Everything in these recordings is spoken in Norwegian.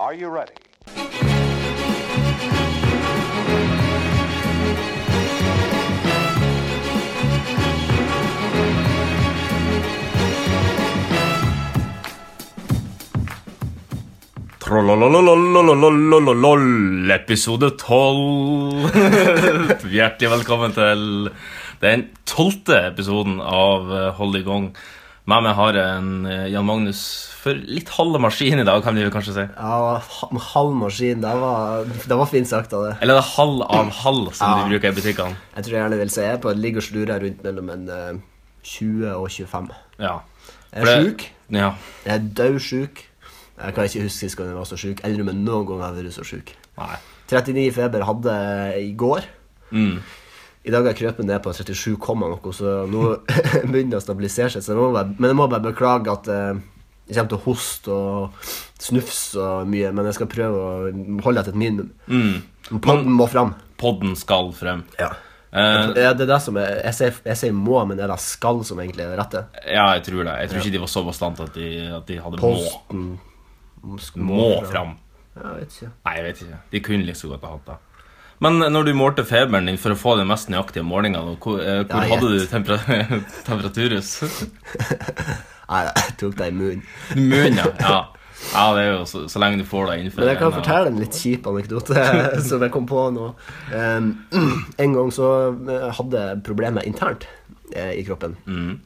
Are you ready? Trollolololololololol, episode 12. Hjertelig velkommen til den tolvte episoden av Hold i gang. Med meg har jeg en eh, Jan Magnus for litt halve maskin i dag, kan vi kanskje si. Ja, ha- halv maskin, det var, det var fint sagt av det. Eller det er halv av halv, som Ja. de bruker i butikkene. Jeg tror jeg gjerne vil si jeg er på ligger og slurer rundt mellom en uh, 20 og 25. Ja. Jeg er det- sjuk. Ja. Jeg er dødsjuk. Jeg kan ikke huske sist gang jeg var så sjuk. Eller om jeg noen gang har vært så sjuk. Nei. 39 feber hadde jeg i går. Mm. I dag har krøpet ned på 37, komma noe, så nå begynner det å stabilisere seg. Så jeg bare, men jeg må bare beklage at eh, jeg kommer til å hoste og snufse og mye, men jeg skal prøve å holde etter et minimum. Mm. Podden må fram. Podden skal frem. Ja. Uh, det er det som er, jeg, sier, jeg sier må, men det er det skal som egentlig er det rette. ja, jeg tror det. Jeg tror ikke de var så bastante at de, at de hadde må. Posten Må fram. Ja, jeg vet ikke. Nei, jeg vet ikke. De kunne like så godt ha hatt det. Men når du målte feberen din for å få den mest nøyaktige målinga, hvor, eh, hvor Ja, hadde du tempera temperaturhus? Nei, jeg tok det i munnen. Munnen, ja. ja. Ja, det er jo så, så lenge du får deg innenfor Men jeg kan en, fortelle en litt kjip anekdote som jeg kom på nå. Um, en gang så eh, hadde jeg problemer internt eh, i kroppen. Mm.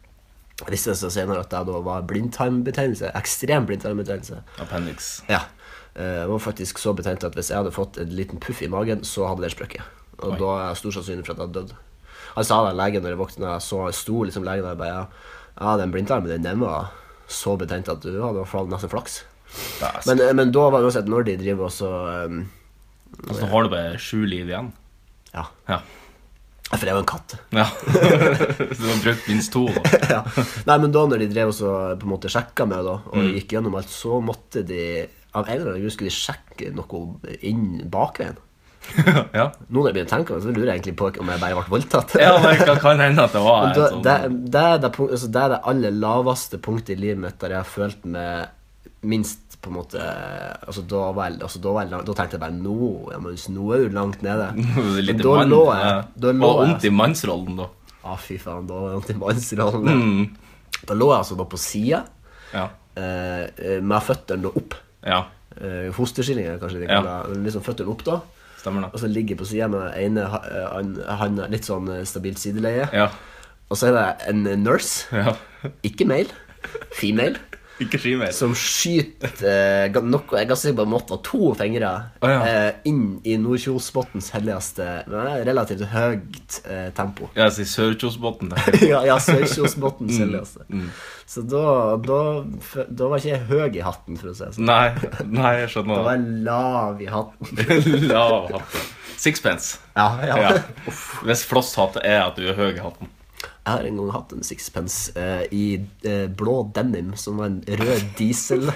Jeg visste så senere at jeg da var blindtarmbetennelse. Ekstrem blindtarmbetennelse. Appendix. Ja. Eh, Jeg var faktisk så betent at hvis jeg hadde fått en liten puff i magen, så hadde den sprukket. Og Oi. da er jeg stor sannsynlig for at jeg hadde dødd. Han sa det legen når jeg våkna. Så sto liksom legen der og bare ja, den blindtarmen den den var så betent at du hadde nesten flaks. Men, eh, men da var det uansett når de driver og så um, Altså, har du bare sju liv igjen? Ja. Ja. For jeg jo en katt. ja. Så du har brukt minst to, ja. Nei, men da når de drev og så på en måte sjekka meg da, og Mm. gikk gjennom alt, så måtte de av en eller annen grunn skulle sjekke noe inn bakveien. ja. Nå når jeg begynner å tenke meg, så lurer jeg egentlig på om jeg bare ble voldtatt. ja, det hva kan hende at det var da, sånn det, det, er det, altså, det er det aller laveste punktet i livet mitt der jeg har følt meg minst på en måte altså, da, var altså, da, var da tenkte jeg bare nå, ja, men nå er du langt nede. Men da mann, lå ja. jeg Da lå Og vondt i mannsrollen, da. ah, fy faen, da var det vondt i mannsrollen. Mm. Da lå jeg altså da på sida, Ja. eh, eh, med føttene opp. Ja. Uh, Fosterskillinger, kanskje de kaller det. Liksom føttene opp, da. Stemmer Og så ligger på sida med ene ha- eh, handa litt sånn eh, stabilt sideleie. Ja. Og så er det en nurse, ja. ikke male, female. Ikke skimer. som skyter eh, noe Jeg er ganske sikker på måtte være to fingre oh, ja. eh, inn i Nordkjosbotns helligste relativt høyt eh, tempo. Ja, si Sørkjosbotn der. ja, ja Sørkjosbotns Mm, mm. Så da, da, da var ikke jeg høy i hatten, for å si det sånn. Nei, nei, jeg Da var jeg lav i hatten. Lav hatten. Sixpence. Ja, ja. Ja. Hvis flosshatt er at du er høy i hatten. Jeg har en gang hatt en sixpence eh, i eh, blå denim, som var en rød diesel.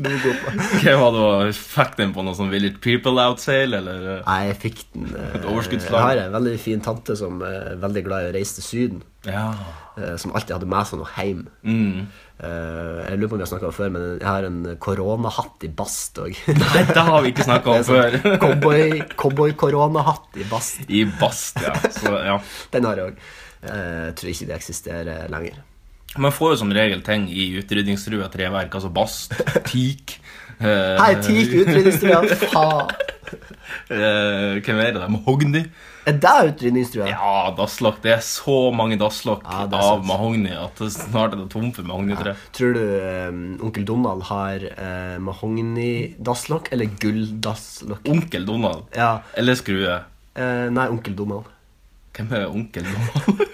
Logo på. Hvem hadde det, fikk den på noe sånn Village People Out-sale, eller? Nei, jeg fikk den eh, Et overskuddslag. Jeg har en veldig fin tante som er veldig glad i å reise til Syden. Ja. eh, Som alltid hadde med seg noe hjem. Mm. Eh, Jeg lurer på om vi har snakka om det før, men jeg har en koronahatt i bast òg. Nei, det har vi ikke snakka om før. Cowboy-koronahatt i bast. I bast, ja. Så, ja. Den har jeg òg. Jeg tror ikke det eksisterer lenger. Man får jo som regel ting i utrydningstrua treverk, altså bast, teak eh, Hei, teak utrydningstrua! Faen! eh, Hvem er det? Mahogni? Er det utrydningstrua? Ja, dasslokk. Det er så mange dasslokk Ja, av mahogni at det snart er det tomt for mahognitre. Tror du um, onkel Donald har uh, mahogni-dasslokk eller gull-dasslokk? Onkel Donald. Ja. Eller Skrue. Uh, nei, onkel Donald. Hvem er onkel Donald?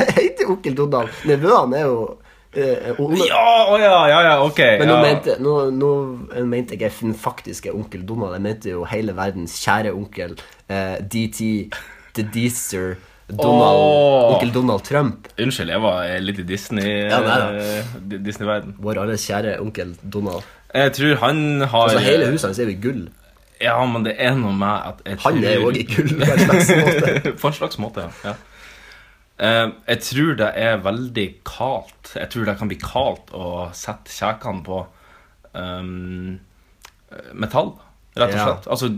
Jeg heter onkel Donald. Nevøen er jo eh, Ole. ja, å ja, ja, ja, ok. Men nå ja. mente, nå, nå mente jeg den faktiske onkel Donald. Jeg mente jo hele verdens kjære onkel eh, DT, The Deezer, Donald, oh. onkel Donald Trump. Unnskyld, jeg var litt i Disney Ja, eh, Di- Disney-verden. Vår alles kjære onkel Donald. Jeg tror han har Altså Hele huset hans er jo i gull. Ja, men det er noe med at jeg Han er jo òg i gull på en slags måte. På en slags måte, ja. ja. Eh, jeg tror det er veldig kaldt. Jeg tror det kan bli kaldt å sette kjekene på um, metall, rett og Ja. slett. Altså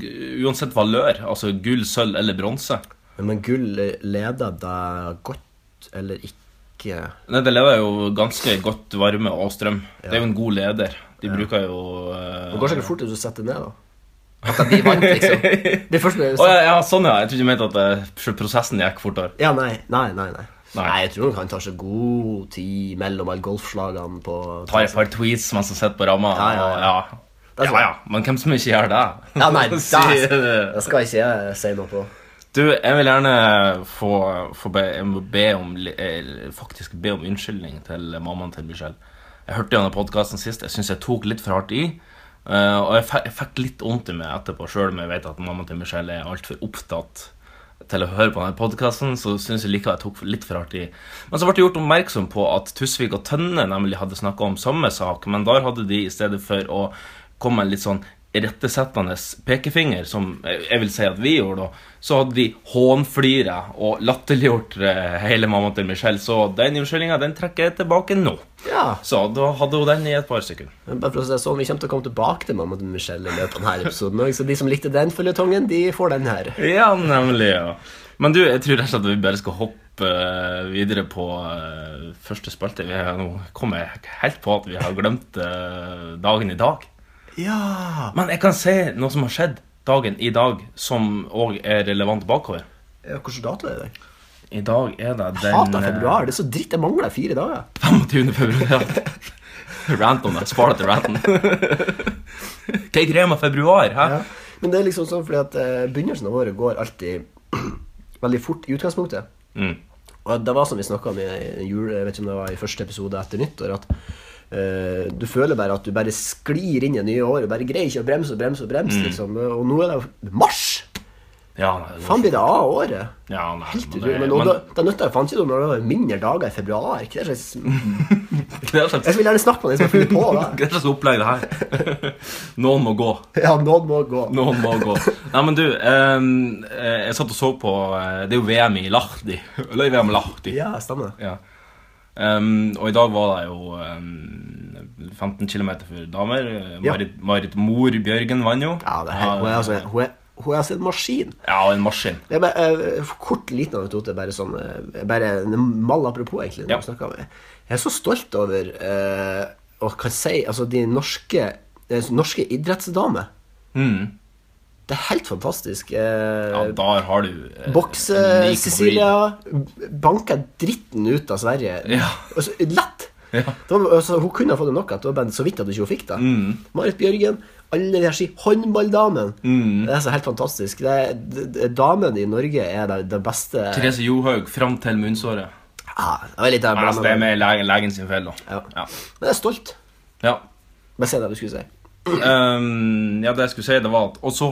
uansett valør. Altså gull, sølv eller bronse. Men gull leder deg godt eller ikke? Nei, Det leder jo ganske godt varme og strøm. Det er jo en god leder. De bruker jo uh, Det går sikkert fort hvis du setter det ned, da. At det blir varmt, liksom. Det er først når Å, ja, ja, sånn ja. Jeg trodde du mente at uh, prosessen gikk fortere. Ja, nei, nei, nei. nei. Nei. Nei, jeg tror nok han tar seg god tid mellom alle golfslagene på Tar et par tweets mens han sitter på ramma. Ja, ja, ja. ja. Er Ja, sånn. ja, men hvem som ikke gjør det? Ja, nei, Si det- skal ikke jeg si noe på. Du, jeg vil gjerne få, få be, jeg må be om eh, Faktisk be om unnskyldning til mammaen til Michelle. Jeg hørte denne podkasten sist. Jeg syns jeg tok litt for hardt i. eh, og jeg, jeg fikk litt vondt i meg etterpå, sjøl om jeg vet at mamma til Michelle er altfor opptatt til å høre på denne podkasten, så syns jeg likevel jeg tok litt for hardt i. Men så ble det gjort oppmerksom på at Tusvik og Tønne nemlig hadde snakka om samme sak, men der hadde de i stedet for å komme med en litt sånn rettesettende pekefinger, som jeg jeg vil si at vi gjorde, da, så hadde de hånflira og latterliggjort eh, hele mammaen til Michelle. Så den unnskyldninga den trekker jeg tilbake nå. Ja, Så da hadde hun den i et par sekunder. men bare for å si sånn, Vi kommer til å komme tilbake til mamma til Michelle i løpet av denne episoden. Så de som likte den føljetongen, de får den her. Ja, nemlig. ja. Men du, jeg tror rett og slett at vi bare skal hoppe eh, videre på eh, første spalte. Nå kommet helt på at vi har glemt dagen i dag. Ja Men jeg kan se noe som har skjedd dagen i dag, som òg er relevant bakover. Ja, Hvilken dato er det i dag? I dag er det den Jeg Hater eh, februar. Det er så dritt. Jeg mangler fire dager. 25. februar. Rant om det. Spar det til ranten. Hva er greia med februar? Hæ? Ja. Men det er liksom sånn fordi at eh, begynnelsen av året går alltid veldig fort i utgangspunktet. Mm. Og det var som vi snakka om i jul, jeg vet ikke om det var i første episode etter nyttår, at du føler bare at du bare sklir inn i nye nye året. Bare greier ikke å bremse og bremse og bremse, liksom. Og nå er det mars! Ja, Faen blir det av året? ja, nei, Helt men utrolig. det- Men, men- da, nytter det faen ikke når det var mindre dager i februar. Ikke det slags er slags Jeg vil gjerne snakke med den som har funnet på det. Hva slags opplegg det her? Noen må gå. Ja, noen må gå. Noen må gå. Nei, men du, eh, jeg satt og så på eh, Det er jo VM i Lahti. Eller VM i Lahti. Ja, stemmer. Ja. Ehm, og i dag var det jo um, 15 km for damer. Ja. Marit, Marit Mor Bjørgen vant jo. Ja, det er, hun er altså hun er, hun er altså en maskin. Ja, en maskin. Det er bare, uh, kort, liten anekdote. Bare sånn eh, Bare en mal apropos, egentlig. Ja. Jeg er så stolt over uh, å kan si Altså, de norske, eh, norske idrettsdamer. Mm. Det er helt fantastisk. Eh, Ja, der har du eh, Bokse-Cecilia banka dritten ut av Sverige. Ja. Altså, lett! Ja. Var, altså, hun kunne ha fått det nok, at det var bare så vidt at hun ikke fikk det. Mm. Marit Bjørgen, alle de her si håndballdamen. Mm. Det er så helt fantastisk. Damene i Norge er det, det beste Therese Johaug fram til munnsåret. ja, Det litt altså, det er med legen, legen sin feil, da. Ja. Ja. Men jeg er stolt. ja. Bare si det du skulle si. Um, ja, det jeg skulle si, det var at Og så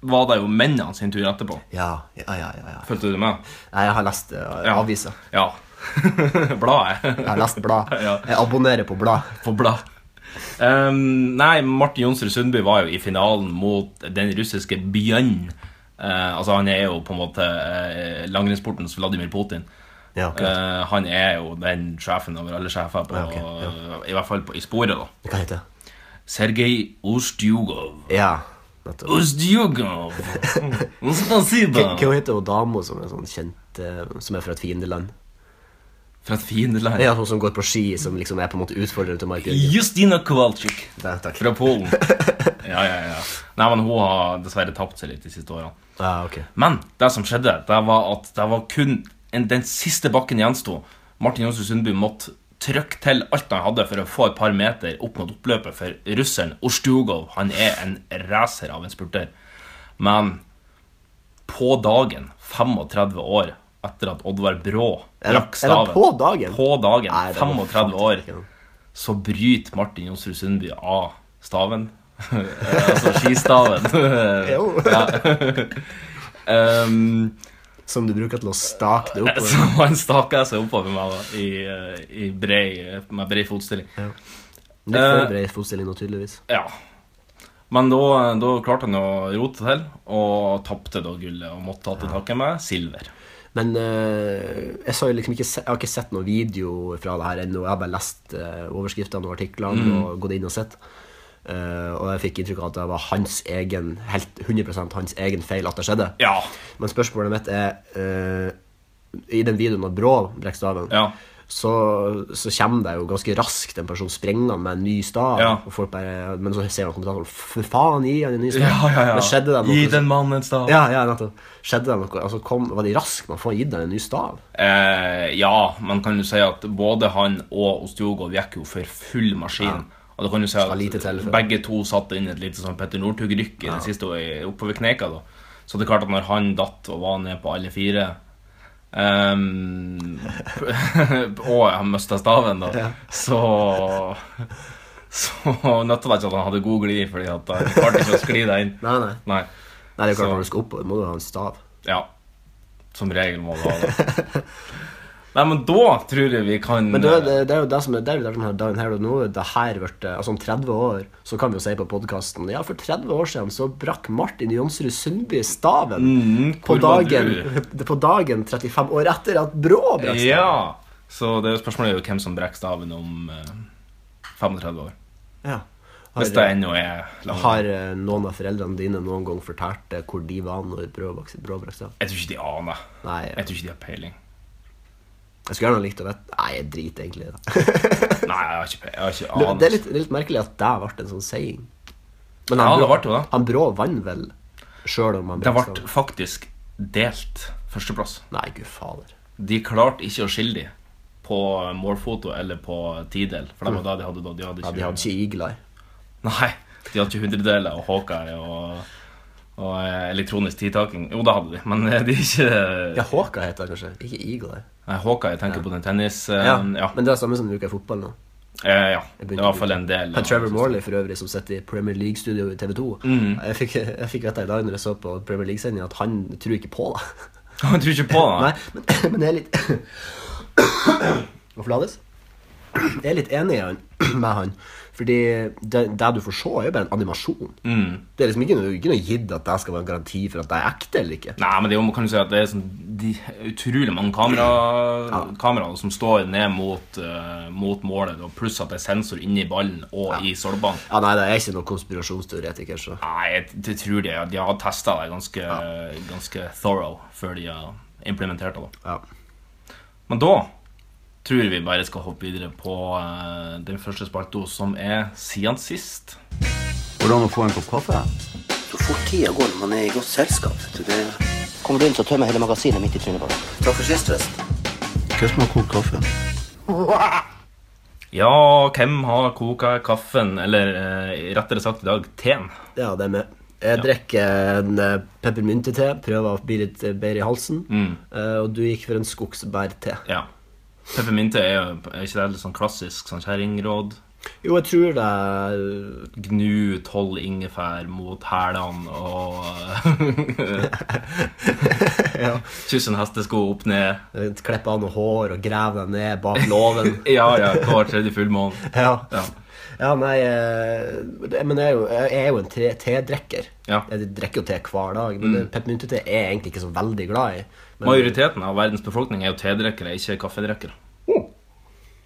var det jo mennene sin tur etterpå. Ja, ja, ja. ja, ja. Fulgte du med? Nei, Jeg har lest uh, Ja. aviser. Ja. Bladet. Jeg har lest blad. Ja. Jeg abonnerer på blad. På blad. Um, nei, Martin Jonsrud Sundby var jo i finalen mot den russiske Bjørn. Uh, altså Han er jo på en måte uh, langrennssportens Vladimir Putin. Ja. Eh, han er jo den sjefen over alle sjefer, på, Ja, ok, i hvert fall på, i sporet. da Hva heter det? Sergej Ostjugov. Ja! Hva hva heter hun dama som er sånn kjent Som er fra et fiendeland? Fra et fiendeland. Ja, hun som går på ski, som liksom er på en måte utfordreren til Bjørgen. Justina Kowalczyk. Ja. Fra Polen. Ja, ja, ja. Nei, men hun har dessverre tapt seg litt de siste årene. Ja, okay. Men det som skjedde, det var at det var kun en, den siste bakken gjensto. Martin Johnsrud Sundby måtte trykke til alt han hadde for å få et par meter opp mot oppløpet, for russeren Ostjugov han er en racer av en spurter. Men på dagen, 35 år etter at Oddvar Brå rakk staven på dagen? På dagen, Nei, 35 år, så bryter Martin Jonsrud Sundby av staven. altså skistaven. Jo. um, Som du bruker til å stake det oppover. Som han staker seg oppover meg i, eh, i brei, med brei fotstilling. Litt for bred fotstilling nå, tydeligvis. Ja. Men da, da klarte han å rote til, og tapte da gullet og måtte ta til takke med silver. Men uh, jeg, liksom ikke jeg har ikke sett noen video fra det her ennå. Jeg har bare lest uh, overskriftene og artiklene Mm. og gått inn og sett. Eh, og jeg fikk inntrykk av at det var hans egen, helt 100% hans egen feil at det skjedde. Ja. Men spørsmålet mitt er uh, I den videoen av Brå brekker staven, Ja. så, så kommer det jo ganske raskt en person sprengende med en ny stav. Ja. Og folk bare, men så ser man kommentatoren For faen, gi han en ny stav! Ja, ja, ja. Men skjedde det noe? Gi den mannen en stav. Ja, ja. Skjedde det noe? Altså, kom, var de raske med å få gitt han en ny stav? Eh, ja, men kan du si at både han og Ostjogov gikk jo for full maskin. Og da kan du si lite at Begge to satte inn et lite sånn Petter Northug-rykk i den siste oppover kneka. da Så det er klart at når han datt og var ned på alle fire um, Og han mista staven, da, Ja. så Så nytta det ikke at han hadde god glid, Fordi at han klarte ikke å skli deg inn. Nei, nei. Nei. nei det er klart Så- Når du skal opp, må du ha en stav. Ja. Som regel må du ha det. Nei, men da tror jeg vi kan Men det, det, det er jo det som er, det er jo er dagen her og nå. Det her ble, altså Om 30 år så kan vi jo si på podkasten Ja, for 30 år siden så brakk Martin Jonsrud Sundby staven. Mm, på, dagen, på dagen 35 år etter at Brå brakk staven. Ja. Så det er jo spørsmålet er jo hvem som brekker staven om eh, 35 år. Ja. Hvis det Har, ennå er langt. har eh, noen av foreldrene dine noen gang fortalt eh, hvor de var når Brå brakk staven? Jeg tror ikke de aner. Nei, Jeg tror ikke de har peiling. Jeg skulle gjerne likt å vite Nei, jeg driter egentlig i det. Nei, jeg har ikke, jeg har ikke Det anelse. det er litt, det er litt merkelig at det ble en sånn saying. Men Ja, han, det Brå, ble jo det. han Brå vant vel, sjøl om han Det brakk ble staven? faktisk delt førsteplass. Nei, gud fader. De klarte ikke å skille de på målfoto eller på tidel. For det var da de hadde da. De hadde Ja, ikke, de hadde ikke igler. Nei, de hadde ikke hundredeler og Hawkeye og, og eh, elektronisk tidtaking. Jo, det hadde de, men eh, de ikke Ja, Håka heter det kanskje, ikke Eagle. Hawkeye, jeg tenker på den tennis... eh, Ja. Men det er samme som du bruker i fotball nå. Eh, ja. Det i hvert fall en del. Av- Trevor Morley for øvrig, som sitter i Premier League-studio i TV 2. Mm. Jeg fikk, jeg fikk vite i dag når jeg så på Premier League-sendinga, at han tror ikke på det. Han tror ikke på det. Nei, men, men jeg er litt Hvorfor lades? Jeg er litt enig med han. Fordi det, det du får se, er jo bare en animasjon. Mm. Det er liksom ikke noe, ikke noe gitt at det skal være en garanti for at det er ekte eller ikke. Nei, men det er jo, kan du si at det er sånn de, utrolig mange kamera, kameraer som står ned mot, uh, mot målet, pluss at det er sensor inni ballen og i solbanen. Ja, Nei, det er ikke noen konspirasjonsteoretiker, så Nei, jeg, jeg tror de, de har testa det ganske, ganske thorough før de har implementert det. da. ja. Men da tror vi bare skal hoppe videre på eh, den første spalta, som er siden sist. Hvordan å få en kopp kaffe? Så fort tida går når man er i godt selskap. Det... Kommer du inn, så tømmer hele magasinet midt i trynet på deg. Takk for sist, forresten. Hva som har kokt kaffe? Ja, hvem har koka kaffen, eller eh, rettere sagt i dag, teen? Ja, det er med. Jeg drikker en eh, peppermyntete, prøver å bli litt bedre i halsen. Mm. og du gikk for en skogsbærte. Ja. Peppermynte er jo er ikke det litt sånn klassisk sånn kjerringråd? Jo, jeg tror det er Gnu tolv ingefær mot hælene og ja, kysse en hestesko opp ned. Klippe av noe hår og grave deg ned bak låven. Ja, ja, hver tredje fullmåne. ja. Ja. ja, nei eh, Men jeg er jo, jeg er jo en te- tedrikker. Ja. Jeg drikker jo te hver dag. Men mm. peppermyntete er jeg egentlig ikke så veldig glad i. Men, Majoriteten av verdens befolkning er jo tedrikkere, ikke kaffedrikkere.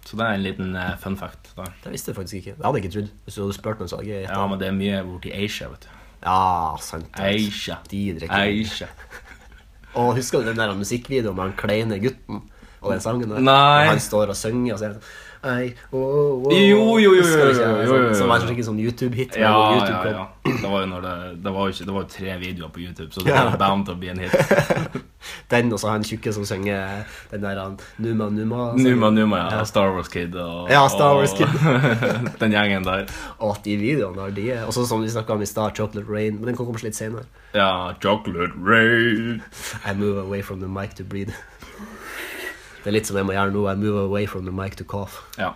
Så det er en liten uh, fun fact. der. Det visste jeg faktisk ikke. Det hadde jeg ikke trodd. Hvis du hadde spurt meg, så hadde jeg Ja, men det er mye borti Asia, vet du. Ja, sant. Asia. De drikker. Asia. Og husker du den der musikkvideoen med han kleine gutten og den sangen der? Nei. Og han står og synger og sier Ei, oh, oh, Jo, jo, jo, jo, jo, jo, jo. Som var en skikkelig sånn YouTube-hit. Ja, YouTube ja, ja. Det var jo, det, det var jo ikke, det var jo tre videoer på YouTube, så det var bound til å bli en hit. Den og så han tjukke som synger den der han, Numa Numa. Numa Numa, ja. Star Wars Kid og, Ja, Star Wars Kid. den gjengen der. Og de videoene der, de Og så som vi snakka om i stad, Chocolate Rain. Men den kan komme litt senere. Ja, Chocolate Rain. I move away from the mic to breathe. Det er litt som jeg må gjøre nå. I move away from the mic to cough. Ja.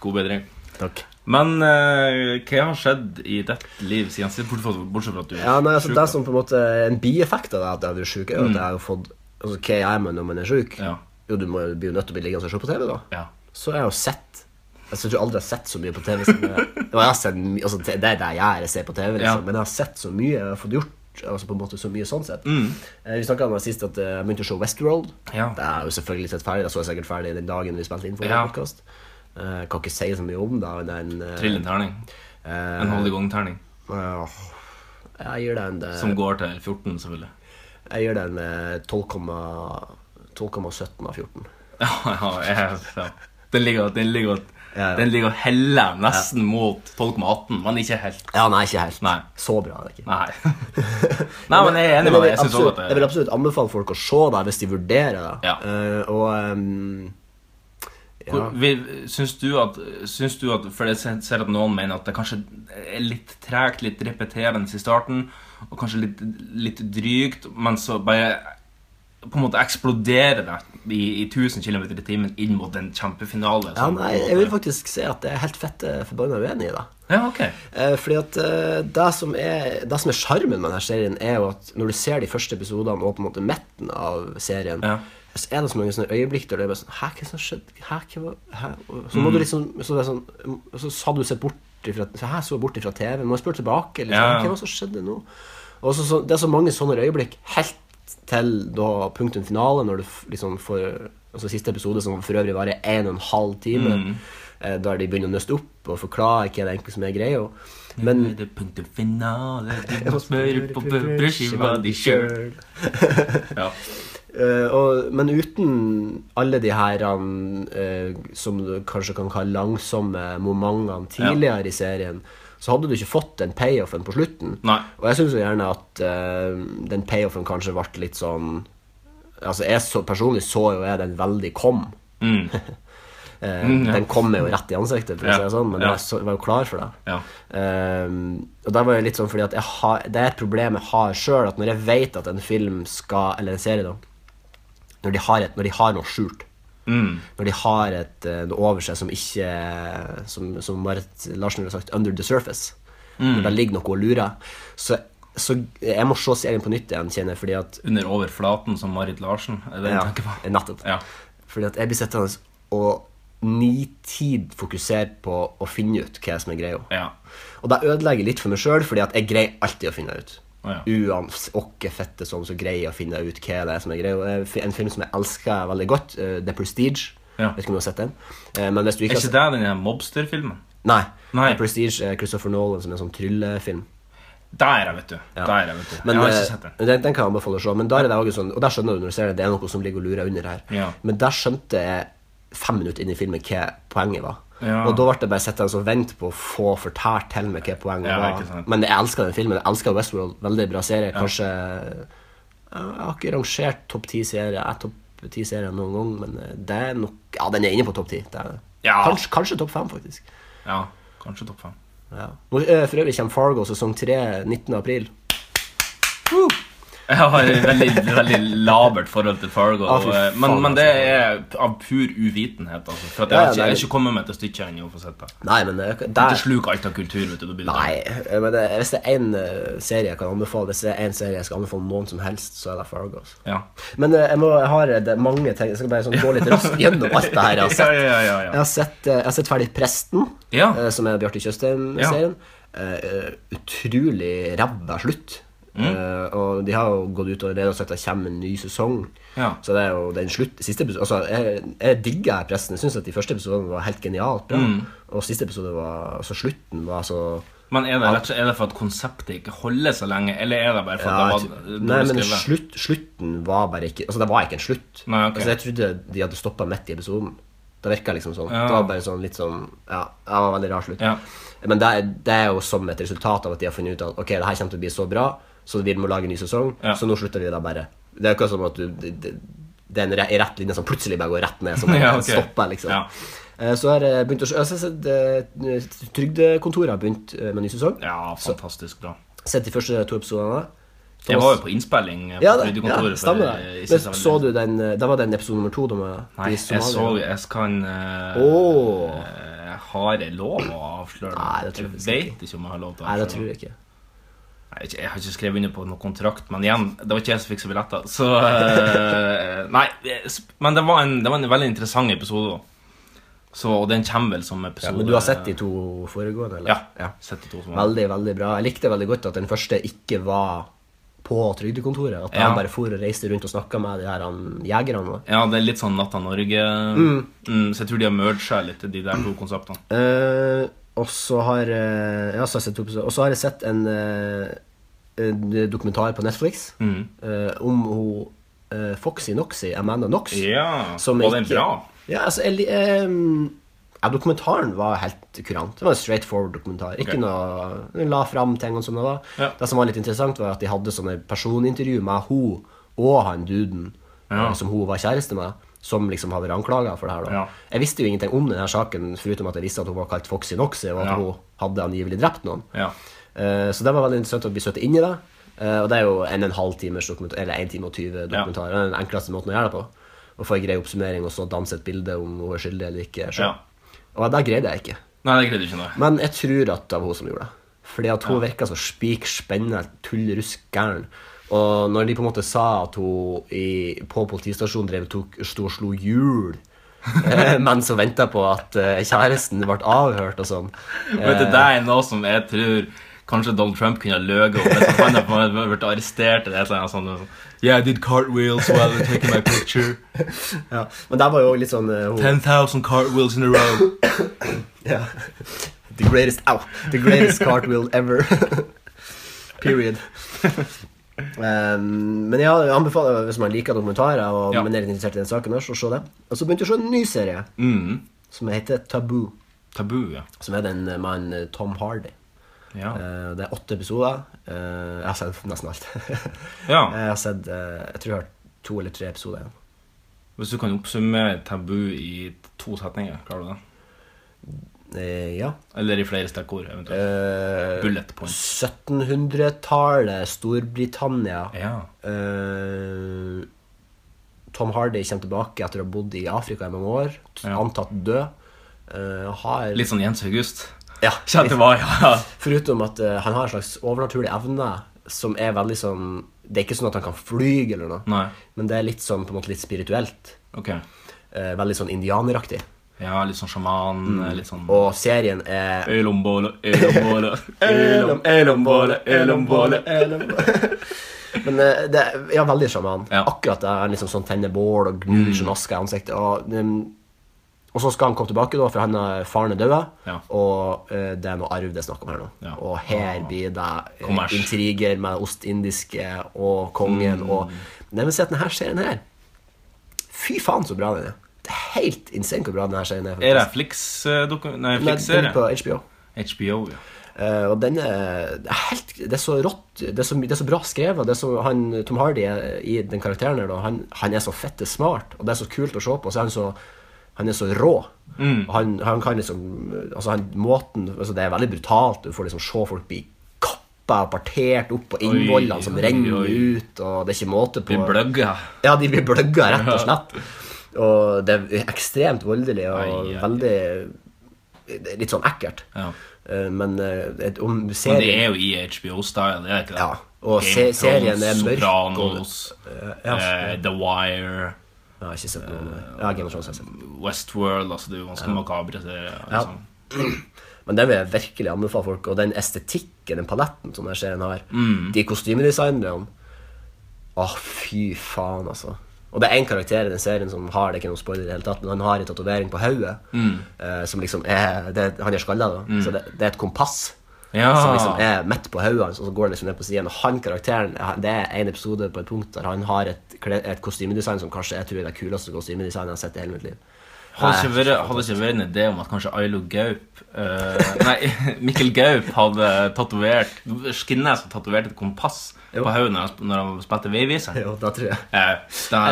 God bedring. Takk. Men uh, hva har skjedd i ditt liv siden sist, bortsett fra, at du er Ja, nei, altså sjuk, Det som på en måte En bieffekt av det at jeg vært sjuk, er jo at jeg har fått Altså, Hva gjør man når man er sjuk? Ja. Jo, du må jo jo nødt til å bli liggende og se på TV, da. Ja. Så jeg har jo sett Altså, Jeg tror aldri jeg har sett så mye på TV som jeg, jeg har sett, altså, det er det jeg gjør, jeg ser på TV, liksom. Ja. men jeg har sett så mye. Jeg har fått gjort altså på en måte så mye sånn sett. Mm. Eh, vi snakka om det sist at eh, jeg begynte å se Westworld. Ja. Det er jo selvfølgelig sett ferdig. Det så jeg sikkert ferdig den dagen vi spilte inn for Ja. podkast. Uh, kan ikke si så mye om det. Den, uh, Trill en terning. eh, En hold i gang-terning. Uh, jeg gir den en eh, Som går til 14, selvfølgelig. Jeg gir den en eh, 12,17 12,17 av 14. Ja, ja, jeg, ja. Den ligger, ligger, Ja, ja. den ligger og heller nesten mot 12,18, men ikke helt. Ja, nei, ikke helt. Nei. Så bra er det ikke. Nei. Nei, men jeg er enig med deg. jeg, absolutt, også jeg vil absolutt anbefale folk å se det hvis de vurderer det. Ja. Uh, og um, ja. Syns du at Syns du at For jeg ser ser at noen mener at det kanskje er litt tregt, litt repeterende i starten, og kanskje litt, litt drygt, men så bare på en måte eksploderer det i, i 1000 km i timen inn mot en kjempefinale. ja, nei, jeg vil faktisk si at jeg er helt fett forbanna uenig i det. Ja, ok. Eh, fordi at eh, det som er Det som er sjarmen med denne serien, er jo at når du ser de første episodene og på en måte midten av serien, Ja. så er det så mange sånne øyeblikk der det er bare sånn Hæ, hva som skjedde? Hæ, hva Hæ? Så må du liksom Så, det sånn, så hadde du sett bort ifra Så Hæ, så bort ifra TV. Må jeg spørre tilbake? Liksom, Ja. Hva var det som skjedde nå? Og så, så, det er så mange sånne øyeblikk helt til da punktum finale, når du liksom får Altså siste episode, som for øvrig varer en og en halv time, eh, der de begynner å nøste opp og forklare hva det egentlig som er greia. Men det er punktum finale, du må smøre på brødskiva di sjøl. Ja. Eh, og, men uten alle de her uh, som du kanskje kan kalle langsomme momentene tidligere i serien, så hadde du ikke fått den payoffen på slutten. Nei. Og jeg syns gjerne at uh, den payoffen kanskje ble litt sånn Altså jeg så, Personlig så jo jeg den veldig kom. Mm. Eh, Mm, ja. Den kom jo rett i ansiktet, for å si det sånn, men ja. jeg så, var jo klar for det. Ja. Ehm, og da var jeg litt sånn fordi at har, det er et problem jeg har sjøl, at når jeg vet at en film skal Eller en serie, da Når de har, et, når de har noe skjult, Mm. når de har et, eh, noe over seg som ikke Som, som Marit Larsen ville sagt 'under the surface', når det ligger noe og lurer, så, så jeg må se serien på nytt igjen, kjenner jeg, Under overflaten som Marit Larsen. Er det det ja, tenker på? Nettopp. Ja. Fordi at jeg blir sittende og nitid fokusere på å finne ut hva som er greia. Ja. Og det ødelegger litt for meg sjøl, fordi at jeg greier alltid å finne ut. Å, ja. Uansett fette sånn, så greier å finne ut hva det er som er greia. Er En film som jeg elsker veldig godt, uh, The Prestige. Ja. Vet ikke om du har sett den? Uh, Men hvis du Er ikke ikke har det den mobsterfilmen? mobster-filmen? Nei. Nei. The Prestige er Christopher Nolan som er en sånn tryllefilm. Der er vet du. Ja. Der er vet du. Men, jeg har ikke eh, sett den. den. Den kan jeg anbefale å se. Men der er det også sånn, og der skjønner du når du ser det, det er noe som ligger og lurer under her. Ja. Men der skjønte jeg fem minutter inn i filmen hva poenget var. Ja. Og da ble det bare sittende og vente på å få fortalt til meg hva poenget var. Ja, Men jeg elsker den filmen. Jeg elsker Westworld. Veldig bra serie. Kanskje Jeg har ikke rangert topp ti serier. Jeg topp ti serier noen gang, men eh, det er nok Ja, den er inne på topp ti. Kanskje, kanskje topp fem, faktisk. Ja, kanskje topp fem. Ja. Eh, For øvrig kommer Fargo sesong tre 19. april. Jeg har et veldig, veldig labert forhold til Fargo. Ah, fy eh, men, men det altså. er av pur uvitenhet. Altså, for jeg, Ja, har ikke, jeg er- ikke kommet meg til stykket ennå. Nei, men det, det sluk alt av kultur. vet du, det Nei, eh, men det, hvis det er én serie jeg kan anbefale Hvis det er en serie jeg skal anbefale noen som helst, så er det Fargo. altså. Ja. Men eh, jeg, må, jeg har eh, det, mange ting Jeg skal bare sånn gå litt raskt gjennom alt det her jeg har sett. Ja, ja, ja, ja. Jeg har sett, eh, jeg har sett ferdig Presten, eh, som er Bjarte Tjøstheim-serien. Uh, utrolig ræva slutt. Mm. Uh, og de har jo gått ut og allerede sagt at det kommer en ny sesong. Ja. Så det er jo den slutt, siste episode Altså, jeg, jeg digger pressen. Jeg syns at de første episodene var helt genialt bra. Mm. Og siste episode var Altså, slutten var så Men er det, rett er det for at konseptet ikke holder så lenge, eller er det bare for Ja, at det var nei, men slutt, slutten var bare ikke Altså, det var ikke en slutt. Nei, okay. Altså, jeg trodde de hadde stoppa midt i episoden. Det virka liksom sånn. Ja. Det var bare sånn litt sånn Ja, det var en veldig rar slutt. Ja. Men det det er jo som et resultat av at de har funnet ut at Ok, det her kommer til å bli så bra, så vi må lage en ny sesong, Ja. så nå slutter vi da bare. Det er akkurat som at du det, det, er en rett linje som plutselig bare går rett ned, som Ja, okay. stopper, liksom. Ja. Eh, Så har jeg begynt å se eh, Trygdekontoret har begynt eh, med ny sesong. ja, fantastisk da Sett de første to episodene. Jeg var jo på innspilling på Ja, Trygdekontoret. ja stemmer det. Men så du den eh, Da var den episode nummer to. De, Nei, de jeg så. Jeg kan uh, oh. Har jeg lov å avsløre Nei, det tror jeg Jeg vet ikke om jeg har lov til å Nei, det tror jeg ikke. Nei, Jeg har ikke skrevet under på noen kontrakt, men igjen, det var ikke jeg som fikk så billetter. Så eh, Nei, men det var, en, det var en veldig interessant episode. Så, og den kommer vel som Ja, episode men du har sett de to foregående? Eller? Ja. Sett de to som var. Veldig, veldig bra. Jeg likte veldig godt at den første ikke var på trygdekontoret. At Ja. han bare for og reiste rundt og snakka med de her han, jegerne. Ja, det er litt sånn Natta Norge. Mm. så jeg tror de har merga litt, de der to konseptene. Eh, og så har eh, ja, så har jeg sett. Og så har jeg sett en, eh, en dokumentar på Netflix Mm. eh, om hun Foxy Noxy, Amanda Knox. Ja, som var den bra? Ja, altså, ja, dokumentaren var helt kurant. Det var en straight forward dokumentar. Ikke okay. noe Den la fram tingene som det var. Ja. Det som var litt interessant, var at de hadde sånne personintervju med hun og han duden Ja. som hun var kjæreste med, som liksom hadde anklaga for det her. Ja. Jeg visste jo ingenting om denne saken, foruten at jeg visste at hun var kalt Foxy Noxy, og at Ja. hun hadde angivelig drept noen. Ja. Uh, så det var veldig interessant å bli satt inn i det. Uh, og det er jo en en halv times dokumentar, eller 1 time og 20 dokumentar. Det er den enkleste måten å gjøre det på. Å få en grei oppsummering og så danse et bilde om hun er skyldig eller ikke. Ja. Og det greide jeg ikke. Nei, det greide ikke noe. Men jeg tror at det var hun som gjorde det. Fordi at hun virka så spik spennende, tullrusk gæren. Og når de på en måte sa at hun i, på politistasjonen drev tok, sto og slo hjul eh, mens hun venta på at eh, kjæresten ble avhørt og sånn Vet du, Det er noe som jeg tror kanskje Donald Trump kunne ha løyet om. Hvis han hadde på en måte blitt arrestert eller annet sånt. Yeah, I did cartwheels while taking my picture. ja. Men det var jo litt sånn uh, hun, 10,000 cartwheels in a row. Ja. The greatest ow, The greatest cartwheel ever. Period. Um, men ja, jeg anbefaler hvis man liker dokumentarer og Ja. man er litt interessert i den saken, også, å se det. Og så begynte jeg å se en ny serie Mm. som heter Taboo. Tabu, ja. Som er den mannen eh, Tom Hardy. Ja. Uh, det er åtte episoder. Uh, jeg har sett nesten alt. ja. jeg har sett uh, Jeg tror jeg har to eller tre episoder igjen. Hvis du kan oppsummere tabu i to setninger, klarer du det? Eh, ja. Eller i flere stikkord, eventuelt. Eh, Bullet point. 1700-tallet, Storbritannia. Ja. Eh, Tom Hardy kommer tilbake etter å ha bodd i Afrika i mange år. Antatt død. Eh, har Litt sånn Jens August. ja, var, ja. Foruten at uh, han har en slags overnaturlig evne som er veldig sånn Det er ikke sånn at han kan fly eller noe, Nei. men det er litt sånn på en måte litt spirituelt. Okay. Eh, veldig sånn indianeraktig. Ja, litt sånn sjaman, litt sånn Og serien er Ølombåle, ølombåle, ølom- ølombåle, ølombåle. Men eh, det er ja, veldig sjaman. Ja. Akkurat det. Han liksom sånn tenner bål og gnur sånn aske i ansiktet. Og, um, og så skal han komme tilbake, da, for han er, faren er død. Ja. Og uh, det er noe arv det er snakk om her nå. Ja. Og her blir det uh, intriger med Ostindiske og kongen Mm. og Men jeg vil si at denne serien her Fy faen, så bra den. Er helt insane hvor bra denne serien er. Er det faktisk. Flix-doku... Nei, Flix-serie? er på HBO. HBO, ja. Uh, og den er, det helt Det er så rått. Det er så, det er så bra skrevet. Det er så, han, Tom Hardy er, i den karakteren her, han, han er så fette smart, og det er så kult å se på. Så er han så han er så rå. Mm. Han, han kan liksom Altså, han, måten altså Det er veldig brutalt. Du får liksom se folk bli kappa og partert opp, og innvollene som oi, renner oi. ut, og det er ikke måte på Blir bløgga. Ja, de blir bløgga, rett og slett. Og det er ekstremt voldelig og Ai, ai. veldig Litt sånn ekkelt. Ja. Eh, Men eh, et- om Men det er jo i HBO-style, det er ikke det? Ja, og se- serien er mørk Sopranos, ja, uh, The Wire, ja, ikke sett noe Ja, Game of Thrones har jeg sett. Westworld Altså, det er jo ganske makabre serier. Liksom. Men den vil jeg virkelig anbefale folk. Og den estetikken, den paletten som den serien har, Mm. de kostymedesignerne Å, fy faen, altså. Og det er én karakter i den serien som har det er ikke noe spoiler i det hele tatt, men han har en tatovering på hodet. Mm. uh, som liksom er det, Han er skalla, da. Så det, det er et kompass. Ja. Som liksom er midt på hodet hans, og så går han liksom ned på siden. Og han karakteren Det er en episode på et punkt der han har et, et kostymedesign som kanskje jeg tror er det kuleste kostymedesignet jeg har sett i hele mitt liv. Hadde ikke vært, hadde ikke vært en idé om at kanskje Ailo Gaup uh, Nei, Mikkel Gaup hadde tatovert Skinnes hadde tatovert et kompass Jo. på hodet når, han- når han spilte veiviser. Jo, det tror jeg. Eh, da,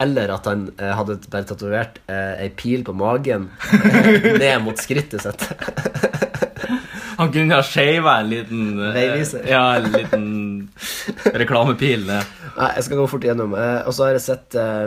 Eller at han eh, hadde bare tatovert eh, ei pil på magen ned mot skrittet sitt. han kunne ha shava en liten eh, Veiviser. Ja, en liten reklamepil. Nei, jeg skal gå fort igjennom. Eh, og så har jeg sett eh,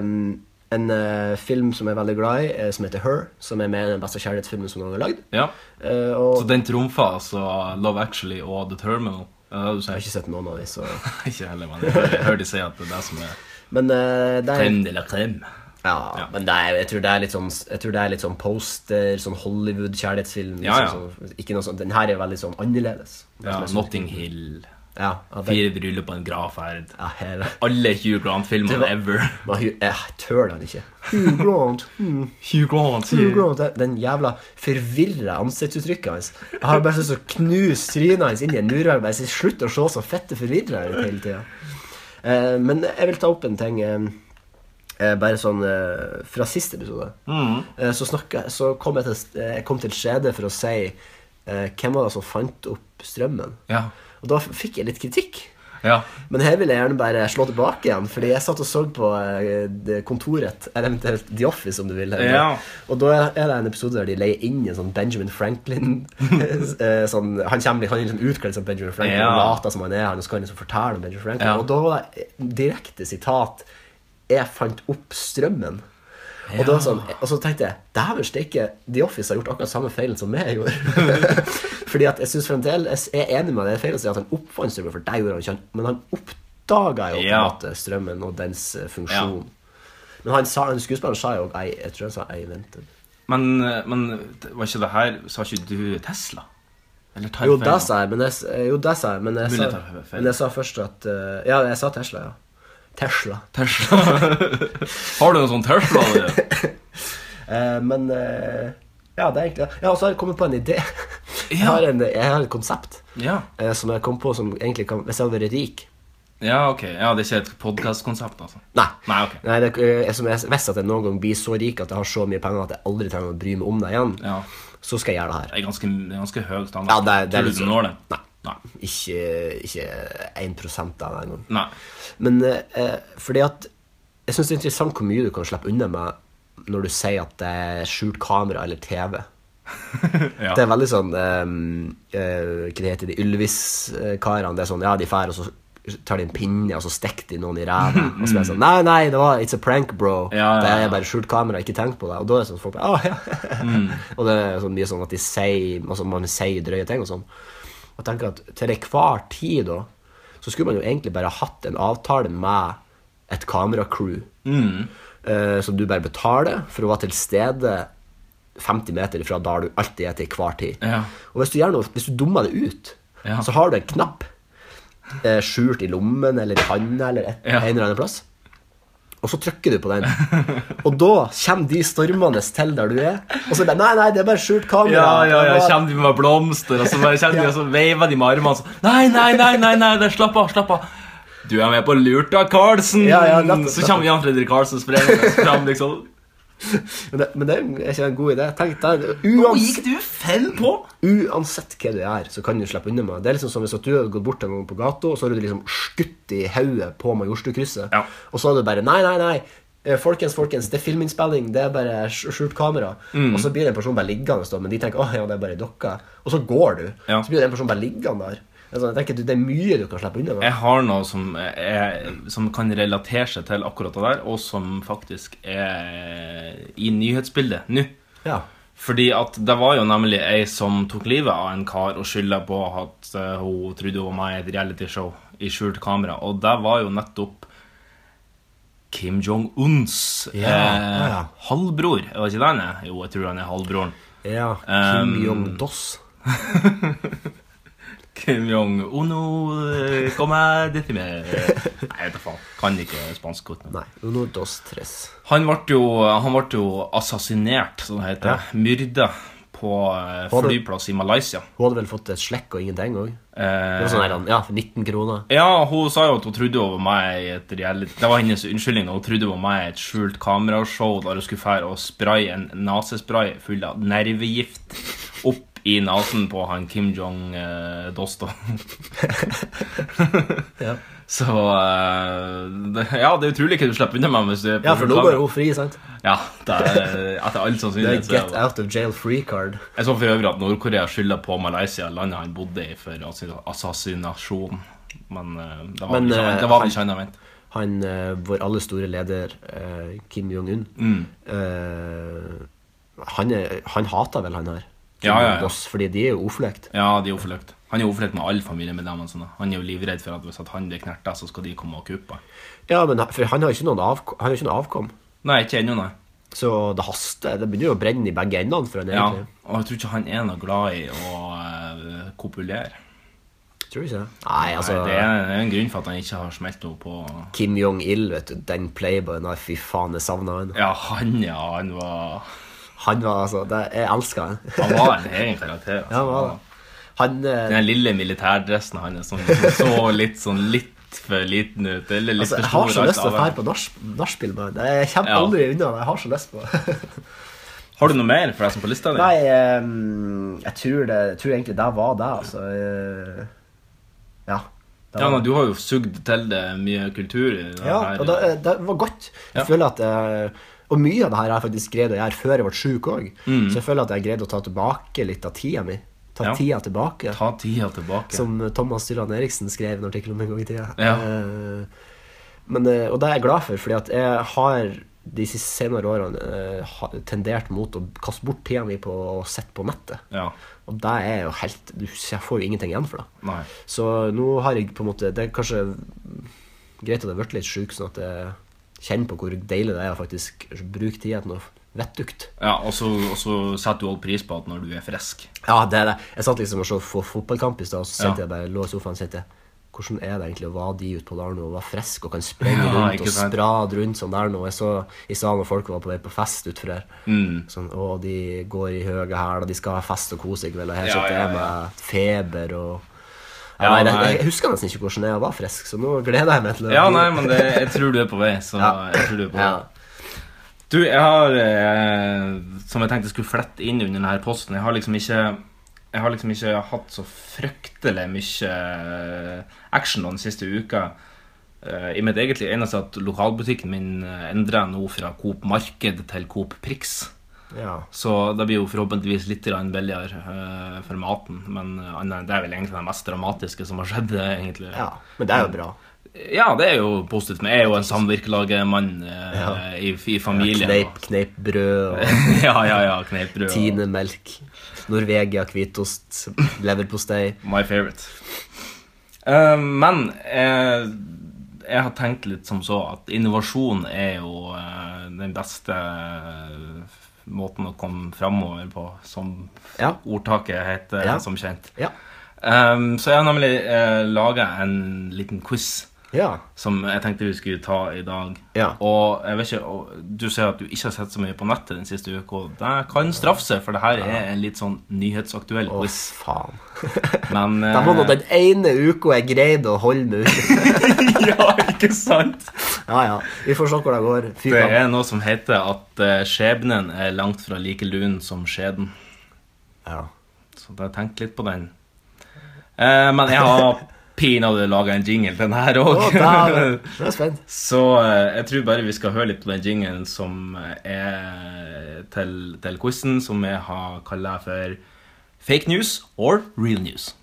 en uh, film som jeg er veldig glad i, uh, som heter Her. Som er med den beste kjærlighetsfilmen som noen har lagd. Ja. Eh, Så den trumfa altså Love Actually og The Terminal. Ja, jeg har ikke sett noen av de, så Ikke heller, men jeg hører- de si at det er det som er Men uh, det er crème de la crème. Ja, Ja. men det er, jeg, tror det er litt sånn, jeg tror det er litt sånn poster, sånn Hollywood-kjærlighetsfilm. Ja, ja. Liksom, sånn, ikke noe sånt. Den her er veldig sånn annerledes. Ja, Notting Hill. Ja, det, Fire bryllup på en gravferd. ja her... Alle Hugh Grant-filmene var- ever. Men Jeg tør den ikke. Hugh Grant. Mm. Hugh Grant Hugh Grant det- Den jævla forvirra ansiktsuttrykket hans. Jeg har bare lyst til å knuse trynet hans inn i en murvegg. Bare si slutt å se så fette forvirra ut hele tida. Uh, men jeg vil ta opp en ting. Uh, eh, bare sånn eh, fra siste episode. Eh, så, snakket, så kom jeg til, eh, jeg kom til skjede for å si eh, hvem var det som fant opp strømmen. Ja. Og da fikk jeg litt kritikk. ja. Men her vil jeg gjerne bare slå tilbake igjen, fordi jeg satt og så på eh, kontoret, eller eventuelt The Office, om du vil. Ja. Og da er det en episode der de leier inn en sånn Benjamin Franklin eh, sånn, Han kommer han er liksom utkledd som Benjamin Franklin Ja. og later som han er han, og så kan han liksom fortelle om Benjamin Franklin. Ja. Og da var det direkte sitat 'Jeg fant opp strømmen'. Og, da, sånn, og så tenkte jeg Dæven steike, The Office har gjort akkurat samme feilen som meg gjorde. Fordi at jeg synes fremdeles Jeg er enig med det er feil å si at han oppfant strømmen, for det gjorde han ikke. Men han oppdaga jo på en måte strømmen og dens funksjon. funksjon. Men han sa, han skuespilleren sa jo jeg, Jeg tror han sa I invented. Men, men var ikke det her Sa ikke du Tesla? Eller Jo, det sa jeg, men jeg, jo, det sa jeg, men jeg, sa, jeg men jeg sa først at eh, Ja, jeg sa Tesla, ja. Tesla. Tesla. Har du noen sånn Tesla? Eh, men eh, Ja, det er egentlig Ja, og så har jeg kommet på en idé. Jeg har, en, jeg har et konsept Ja. eh, som jeg kom på som egentlig kan Hvis jeg hadde vært rik ja, ok. Ja, Det er ikke et podkastkonsept, altså? Nei. Nei, ok. Nei, det, er jeg, som jeg, hvis at jeg noen gang blir så rik at jeg har så mye penger at jeg aldri trenger å bry meg om det igjen, Ja. så skal jeg gjøre det her. Det er ganske, det er ganske høy standard. Ja, det er- det er Tror litt du du når det? Nei. Nei. Ikke, ikke 1 av det engang. Nei. Men eh, fordi at Jeg syns det er interessant hvor mye du kan slippe unna med når du sier at det er skjult kamera eller TV. Ja. Det er veldig sånn um, Hva det heter de Ylvis-karene? Det er sånn, ja, de drar, og så tar de en pinne, og så stikker de noen i ræva. Og så er det sånn Nei, nei, det var It's a prank, bro. Ja, ja, Det er bare skjult kamera, ikke tenk på det. Og da er det sånn folk ah, ja. Mm. og det er sånn mye sånn at de sier altså man sier drøye ting og sånn. Og tenker at til enhver tid da så skulle man jo egentlig bare hatt en avtale med et kameracrew. Mm. Uh, som du bare betaler for å være til stede 50 meter fra der du alltid er til hver tid. Ja. Og hvis du, gjør noe, hvis du dummer det ut, Ja. så har du en knapp eh, skjult i lommen eller i handa eller et, Ja. en eller annen plass. Og så trykker du på den. Og da kommer de stormende til der du er. Og så bare Nei, nei, det er bare skjult kamera. Ja, ja, ja, kommer de med blomster, og så bare de og så veiver de med armene sånn Nei, nei, nei, nei, nei, nei slapp av, slapp av. Du er med på lurt av Karlsen! Ja, ja, så kommer Jan Fredrik Karlsen sprengende fram, liksom. Men det, men det er ikke en god idé. Tenk, der, Nå gikk du fem på! uansett hva du er, så kan du slippe unna med det. Det er liksom som hvis du hadde gått bort en gang på gata, og så har du liksom skutt i hodet på Majorstukrysset. Ja. Og så hadde du bare Nei, nei, nei. eh, Folkens, folkens, det er filminnspilling, det er bare skj- skjult kamera. Mm. Og så blir det en person bare liggende, men de tenker åh, ja, det er bare dokka. Og så går du. Ja. Så blir det en person bare liggende der. Altså, jeg tenker, Det er mye du kan slippe unna med. Jeg har noe som, er, som kan relatere seg til akkurat det der, og som faktisk er i nyhetsbildet nå. Ja. Fordi at det var jo nemlig ei som tok livet av en kar og skylda på at eh, hun trodde hun var med i et realityshow i skjult kamera. Og det var jo nettopp Kim Jong-uns Ja, eh, ja. halvbror. Er det ikke det han er? Jo, jeg tror han er halvbroren. ja. Kim Um, Jong-dos. Kim Jong-uno, eh, kom her, dette med Nei, vet da faen. Kan ikke spansk godt. Nei, uno dos tres. Han ble jo, han ble jo assassinert, som det heter. Myrda på eh, flyplass i Malaysia. Hun hadde vel fått et slekk og ingenting òg? Eh, Sånn ja, 19 kroner. Ja, hun sa jo at hun trodde hun var med i et reality Det var hennes unnskyldning. Hun trodde hun var med i et skjult kamerashow der hun skulle fære og spraye en nesespray full av nervegift opp i nesen på han Kim Jong-dosto. Ja. Så eh, det, Ja, det er utrolig hva du slipper unna med hvis du er på ja, for nå går hun fri, sant? Ja, det er etter all er sannsynlighet. Det er get out of jail free card. Jeg så for øvrig at Nord-Korea skylder på Malaysia, landet han bodde i, for assasinasjon assassinasjon. Men eh, det var Men, ikke, eh, det var han- ikke han ment. Han, eh, vår aller store leder, Kim Jong-un Mm. han, han hater vel han her? Kim Ja. Boss, fordi de er jo ofløkt. Ja, de er oflekt. Han er jo forløkt med alle familiemedlemmene sine. Han er jo livredd for at hvis at han blir knerta, så skal de komme og kuppe. Ja, men for han har ikke noen, avk har ikke noen avkom. Nei, ikke ennå, nei. Så det haster. Det begynner jo å brenne i begge endene for han Ja, egentlig. og jeg tror ikke han er noe glad i å uh, kopulere. Tror ikke? Nei, altså Nei, det er en grunn for at han ikke har smelt noe på Kim Jong-il, vet du. Den playboyen. Nei, fy faen, jeg savna han. Ja, han, ja. Han var Han var altså det, Jeg elska han. Han var en egen karakter. Altså. Ja, han var det. Han eh, Den lille militærdressen hans som så litt sånn litt for liten ut. Eller litt altså, Jeg har så lyst til å dra på nach- nachspiel med ham. Jeg kommer Ja. aldri unna det. Jeg har så lyst på det. Har du noe mer forresten på lista di? Nei, ehm, jeg tror, det, jeg tror egentlig det var det, altså. Eh, Ja. Det Ja, men Du har jo sugd til det mye kultur i Ja, her. og det, det var godt. Jeg Ja. føler at jeg, Og mye av det her har jeg faktisk greid å gjøre før jeg ble sjuk òg. Mm. Så jeg føler at jeg greide å ta tilbake litt av tida mi. Ta Ja. tida tilbake. Ta tida tilbake. Som Thomas Dylan Eriksen skrev en artikkel om en gang i tida. Ja. Eh, men, eh, og det er jeg glad for, fordi at jeg har de siste senere årene eh, tendert mot å kaste bort tida mi på å sitte på nettet. Ja. Og det er jo helt du, Jeg får jo ingenting igjen for det. Nei. Så nå har jeg på en måte Det er kanskje greit at jeg har blitt litt sjuk, sånn at jeg kjenner på hvor deilig det er å faktisk bruke tida til noe vettugt. Ja, og så, og så setter du all pris på at når du er frisk. Ja, det er det. Jeg satt liksom og så på fotballkamp i stad, og så Ja. jeg bare lå i sofaen og sendte hvordan er det egentlig å være de ute på der nå og være frisk og kan sprenge Ja, rundt og sprade rundt sånn der nå. Jeg så i salen folk var på vei på fest utfor her. Mm. Sånn, å, de går i høye hæler, de skal ha fest og kose i kveld, og her Ja, sitter jeg ja. med feber og Ja, ja, nei, nei. jeg, husker nesten ikke hvordan jeg var frisk, så nå gleder jeg meg til å Ja, nei, men det, jeg tror du er på vei. Så Ja. jeg tror du er på vei. Ja. Du, jeg har eh, Som jeg tenkte jeg skulle flette inn under denne posten Jeg har liksom ikke Jeg har liksom ikke hatt så fryktelig mye eh, action den siste uka. Eh, I mitt eget liv eneste at lokalbutikken min eh, endrer nå fra Coop Marked til Coop Prix. Ja. Så det blir jo forhåpentligvis litt billigere uh, for maten. Men uh, det er vel egentlig det mest dramatiske som har skjedd. eh, egentlig ja. Men det er jo bra. Ja, det er jo positivt. Men jeg er jo en samvirkelagemann uh, Ja. i, i familien. Ja, kneip brød og ja, ja, ja. kneipbrød. og- Tine melk. Norvegia hvitost. Leverpostei. My favorite. Uh, men jeg, har tenkt litt som så at innovasjon er jo den beste måten å komme framover på, som Ja. ordtaket heter Ja. som kjent. Ja. Um, så jeg har nemlig uh, laga en liten quiz Ja. som jeg tenkte vi skulle ta i dag. Ja. Og jeg vet ikke, du sier at du ikke har sett så mye på nettet den siste uka. Det kan straffe seg, for det her er en litt sånn nyhetsaktuell oh, quiz. faen. Men Det var nå eh, den ene uka jeg greide å holde meg ute. Ja, ikke sant? Ja, ja. Vi får se hvor det går. Fy Det er noe som heter at eh, skjebnen er langt fra like lun som skjeden. Ja. Så da tenk litt på den. Eh, men jeg har pinadø laga en jingle til den her òg. Så eh, jeg tror bare vi skal høre litt på den jinglen som er til, til quizen, som jeg har kalla for Fake news or real news.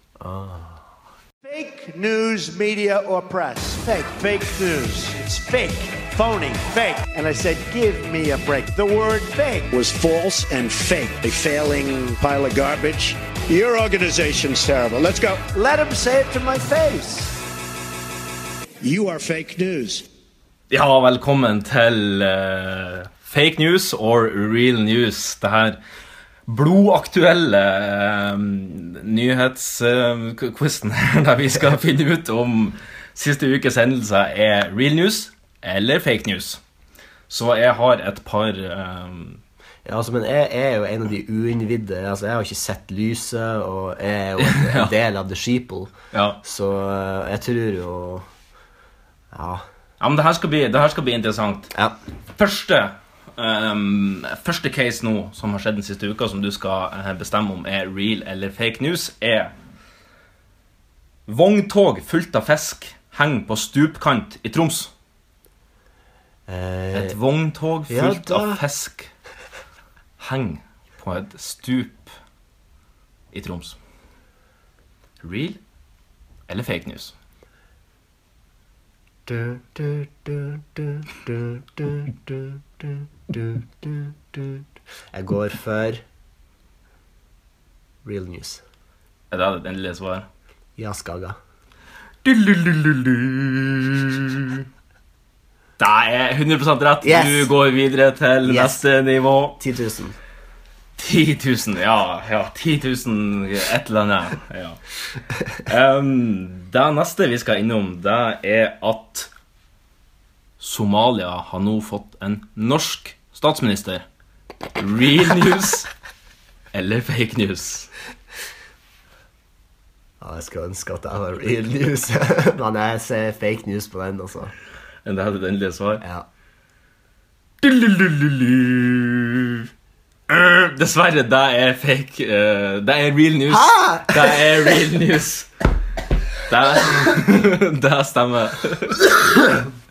Fake news, media, or press. Fake. Fake news. It's fake. Phony. Fake. And I said, give me a break. The word fake was false and fake. A failing pile of garbage. Your organization's terrible. Let's go. Let him say it to my face. You are fake news. Ja, velkommen til uh, Fake news or real news. Det her blodaktuelle uh, nyhetsquizen der vi skal finne ut om siste ukes hendelser er real news eller fake news. Så jeg har et par eh, Ja, altså, men jeg er jo en av de uinnvidde. Altså, jeg har ikke sett lyset, og jeg er jo en, en del av the sheeple. Ja. Så eh, jeg tror jo Ja. ja, men det her skal bli, det her skal bli interessant. ja. Første, um, første case nå som har skjedd den siste uka, som du skal eh, bestemme om er real eller fake news, er Vogntog fullt av fisk henger på stupkant i Troms. Eh, Et vogntog ja fullt da. av fisk henger på et stup i Troms. Real eller fake news? du, du, du, du, du, du, du, du, du, du, du. Jeg går for real news. Er det det endelige svaret? Ja, Skaga. Det er 100 rett. Yes. Du går videre til Yes. neste nivå. 10 000. 10 000, ja. ja 10 000 et eller annet. Ja. Um, det neste vi skal innom, det er at Somalia har nå fått en norsk statsminister. Real news eller fake news? Ja, jeg skulle ønske at det var real news. Men jeg ser fake news på den, altså. Er det den lesa svar? Ja. Øh, Dessverre, det er fake. eh, det er real news. Hæ? Det er real news. Det, det stemmer.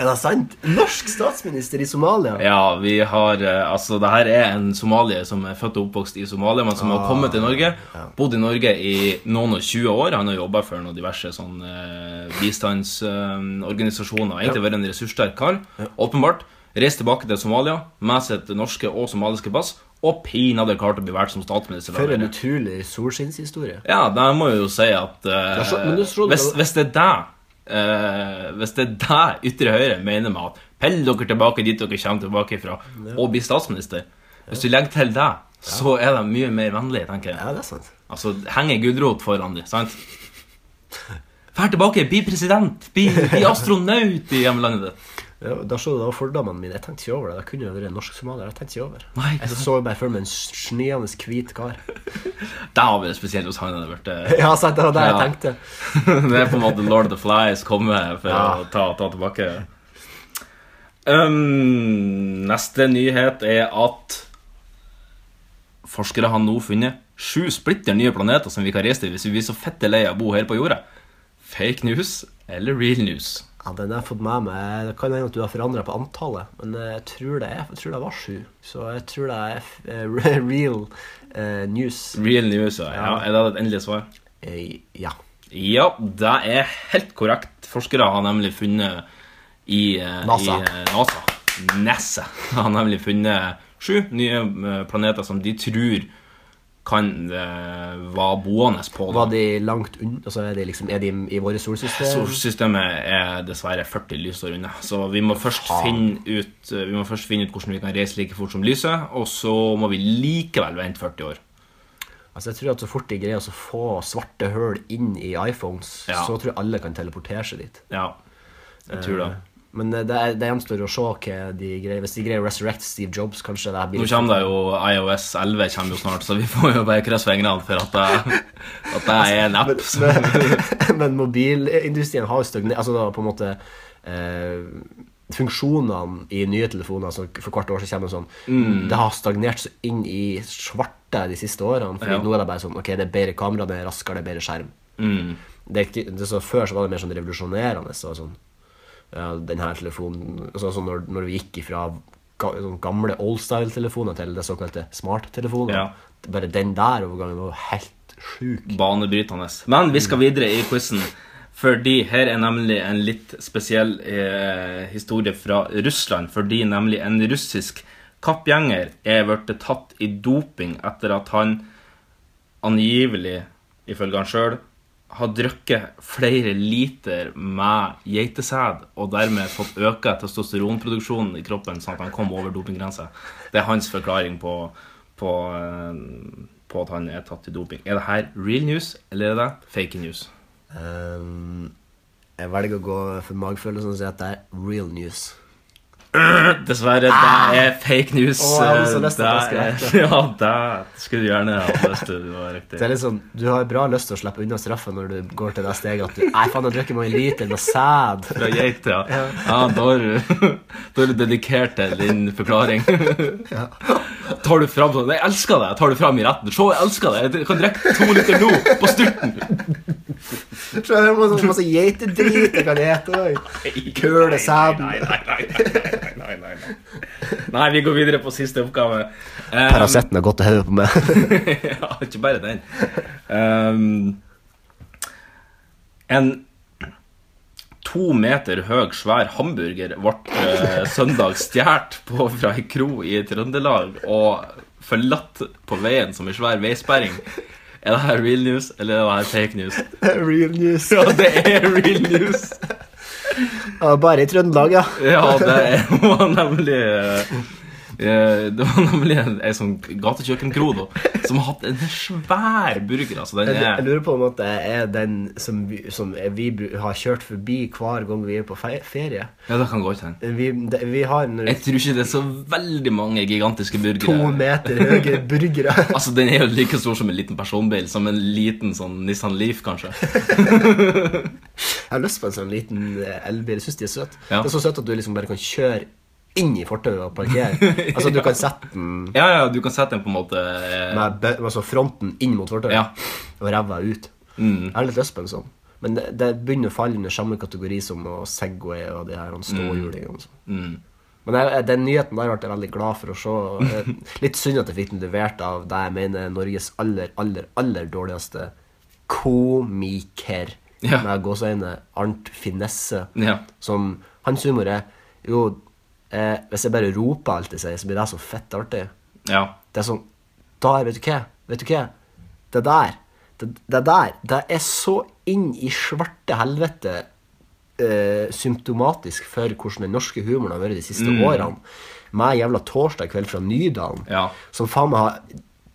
Er det sant? Norsk statsminister i Somalia? Ja, vi har eh, Altså, det her er en somalier som er født og oppvokst i Somalia, men som har kommet til Norge. Bodd i Norge i noen og 20 år. Han har jobba for noen diverse sånn eh, bistandsorganisasjoner. Egentlig vært en ressurssterk kar. Åpenbart. Reist tilbake til Somalia med sitt norske og somaliske pass, og pinadø klart å bli valgt som statsminister. For en utrolig solskinnshistorie. Ja, det må jeg jo si at eh, så- du hvis, hvis det er det eh, Hvis det er det ytre høyre mener med at Pell dere tilbake dit dere kommer tilbake fra, og bli statsminister Hvis du legger til det, så er de mye mer vennlige, tenker jeg. Ja, det er sant. Altså, henger gulrot foran dem, sant? Fær tilbake, bli president, bli, bli astronaut i hjemlandet ditt. Ja, da så du da fordommene mine. Jeg tenkte ikke over det. Da kunne jo vært norsk somalier. Jeg tenkte ikke over Nei, Jeg så bare for meg en sniende hvit kar. Det har vært spesielt hos han. hadde eh, Ja, sant, det var det jeg tenkte. det er på en måte Lord of the Flies kommer for Ja. å ta, ta tilbake. Um, neste nyhet er at forskere har nå funnet sju splitter nye planeter som vi kan reise til hvis vi blir så fette lei av å bo her på jorda. Fake news eller real news? Ja, Den har jeg fått med meg. Det kan hende at du har forandra på antallet, men jeg tror det, er, jeg tror det var sju. Så jeg tror det er eh, real uh, news. Real news, ja. ja. Er det et endelig svar? Eh, ja. Ja, det er helt korrekt. Forskere har nemlig funnet i, NASA. i NASA. NASA har nemlig funnet sju nye planeter som de tror kan eh, være boende på. da. Var de langt unna? Altså, er de, liksom, er de i våre solsystem? Solsystemet er dessverre 40 lysår unna, så vi må, først finne ut, eh, vi må først finne ut hvordan vi kan reise like fort som lyset, og så må vi likevel vente 40 år. Altså, jeg tror at Så fort de greier å få svarte hull inn i iPhones, Ja. så tror jeg alle kan teleportere seg dit. Ja, jeg tror det. Men det, er, det gjenstår å se hva de greier. Hvis de greier å resurrect Steve Jobs, kanskje det blir Nå kommer det jo iOS 11 kommer jo snart, så vi får jo bare krysse fingrene for at det, at det er en app. som- men, men mobilindustrien har jo støgnet Altså da på en måte eh, Funksjonene i nye telefoner altså For hvert år så kommer det sånn Mm. Det har stagnert så inn i svarte de siste årene. Fordi Ja. nå er det bare sånn Ok, det er bedre kamera, det er raskere, det er bedre skjerm. Mm. Det er ikke, det er så, før så var det mer sånn revolusjonerende. Så sånn, ja, den her telefonen altså, sånn når, når vi gikk ifra sånn gamle oldstyle-telefoner til det såkalte smarttelefoner Ja. Bare den der overgangen var helt sjuk. banebrytende. Men vi skal videre i quizen, fordi her er nemlig en litt spesiell eh, historie fra Russland. Fordi nemlig en russisk kappgjenger er blitt tatt i doping etter at han angivelig, ifølge han sjøl, har drukket flere liter med geitesæd og dermed fått øka testosteronproduksjonen i kroppen sånn at han kom over dopinggrensa. Det er hans forklaring på, på, eh, på at han er tatt i doping. Er det her real news, eller er det fake news? Um, jeg velger å gå for magefølelsen og si at det er real news. Dessverre, det er fake news. Åh, jeg så lyst til å det Ja, det skulle du gjerne hatt lyst til. Det var riktig. Det er litt sånn, Du har bra lyst til å slippe unna straffen når du går til det steget at du Nei, faen, jeg drikker meg en liter med sæd. Fra geit, ja. ja da, du, da er du dedikert til din forklaring. Tar du fram sånn 'Jeg elsker deg!' Tar du fram i retten. 'Se, jeg elsker deg! Jeg kan drikke to liter nå, på styrten!' Så det er masse, masse geitedrit jeg kan ete. oi. Køle sæden. Nei, nei, nei, nei, nei, nei, nei. Nei, vi går videre på siste oppgave. Um, Paraceten har gått til hodet på meg. ja, ikke bare den. Um, en to meter høy, svær hamburger ble eh, søndag stjålet fra ei kro i Trøndelag og forlatt på veien som en svær veisperring. Er det her real news, eller er det her fake news? real news. Ja, det er real news! Ja, bare i Trøndelag, ja. Ja, det er- var nemlig Eh, Det var nemlig en, en sånn gatekjøkkenkro da, som har hatt en svær burger. Altså, den Jeg, jeg er lurer på om at det er den som vi, som vi har kjørt forbi hver gang vi er på ferie. Ja, det kan godt hende. Vi, vi har en Jeg tror ikke det er så veldig mange gigantiske burgere. to meter høye burgere. Altså, Den er jo like stor som en liten personbil. Som en liten sånn Nissan Leaf, kanskje. Jeg har lyst på en sånn liten eh, elbil. Jeg syns de er søte. Ja. Det er så søtt at du liksom bare kan kjøre inn i fortauet og parkere. altså Du kan sette den Ja, ja, du kan sette den på en måte eh, med altså fronten inn mot fortauet Ja. og ræva ut. Mm. Jeg har litt lyst på en sånn. Men det, det begynner å falle under samme kategori som Segway og de her ståhjulingene. og sånn. Mm. Men jeg, den nyheten der ble jeg veldig glad for å se. Litt synd at jeg fikk den levert av det jeg mener er Norges aller, aller, aller dårligste komiker. Ja. Med gåseøyne Arnt Finesse. Ja. Som Hans humor er jo eh, Hvis jeg bare roper alt jeg sier, så blir det så fett artig. ja. Det er sånn Der, vet du hva? Vet du hva? Det der Det, det der Det er så inn i svarte helvete eh, symptomatisk for hvordan den norske humoren har vært de siste årene. Med jævla torsdag kveld fra Nydalen, Ja. som faen meg har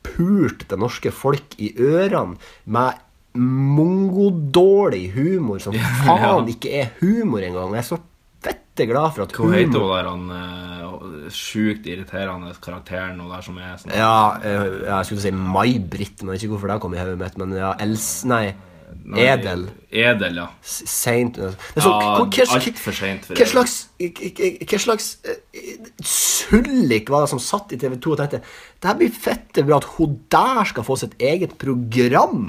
pult det norske folk i ørene med mongodårlig humor som faen Ja. ikke er humor engang. Jeg er så glad for at Hva heter hun der han eh, sjukt irriterende karakteren og der som er sånn Ja, eh, jeg skulle si May-Britt, men ikke hvorfor det kom i hodet mitt. Men ja, Els... Nei, Nei, Edel. Edel, ja. Seint Det er så- Ja, Altfor seint. Hva slags Hva slags eh, sullik var det som satt i TV2 og tenkte Det her blir fette bra at hun der skal få sitt eget program.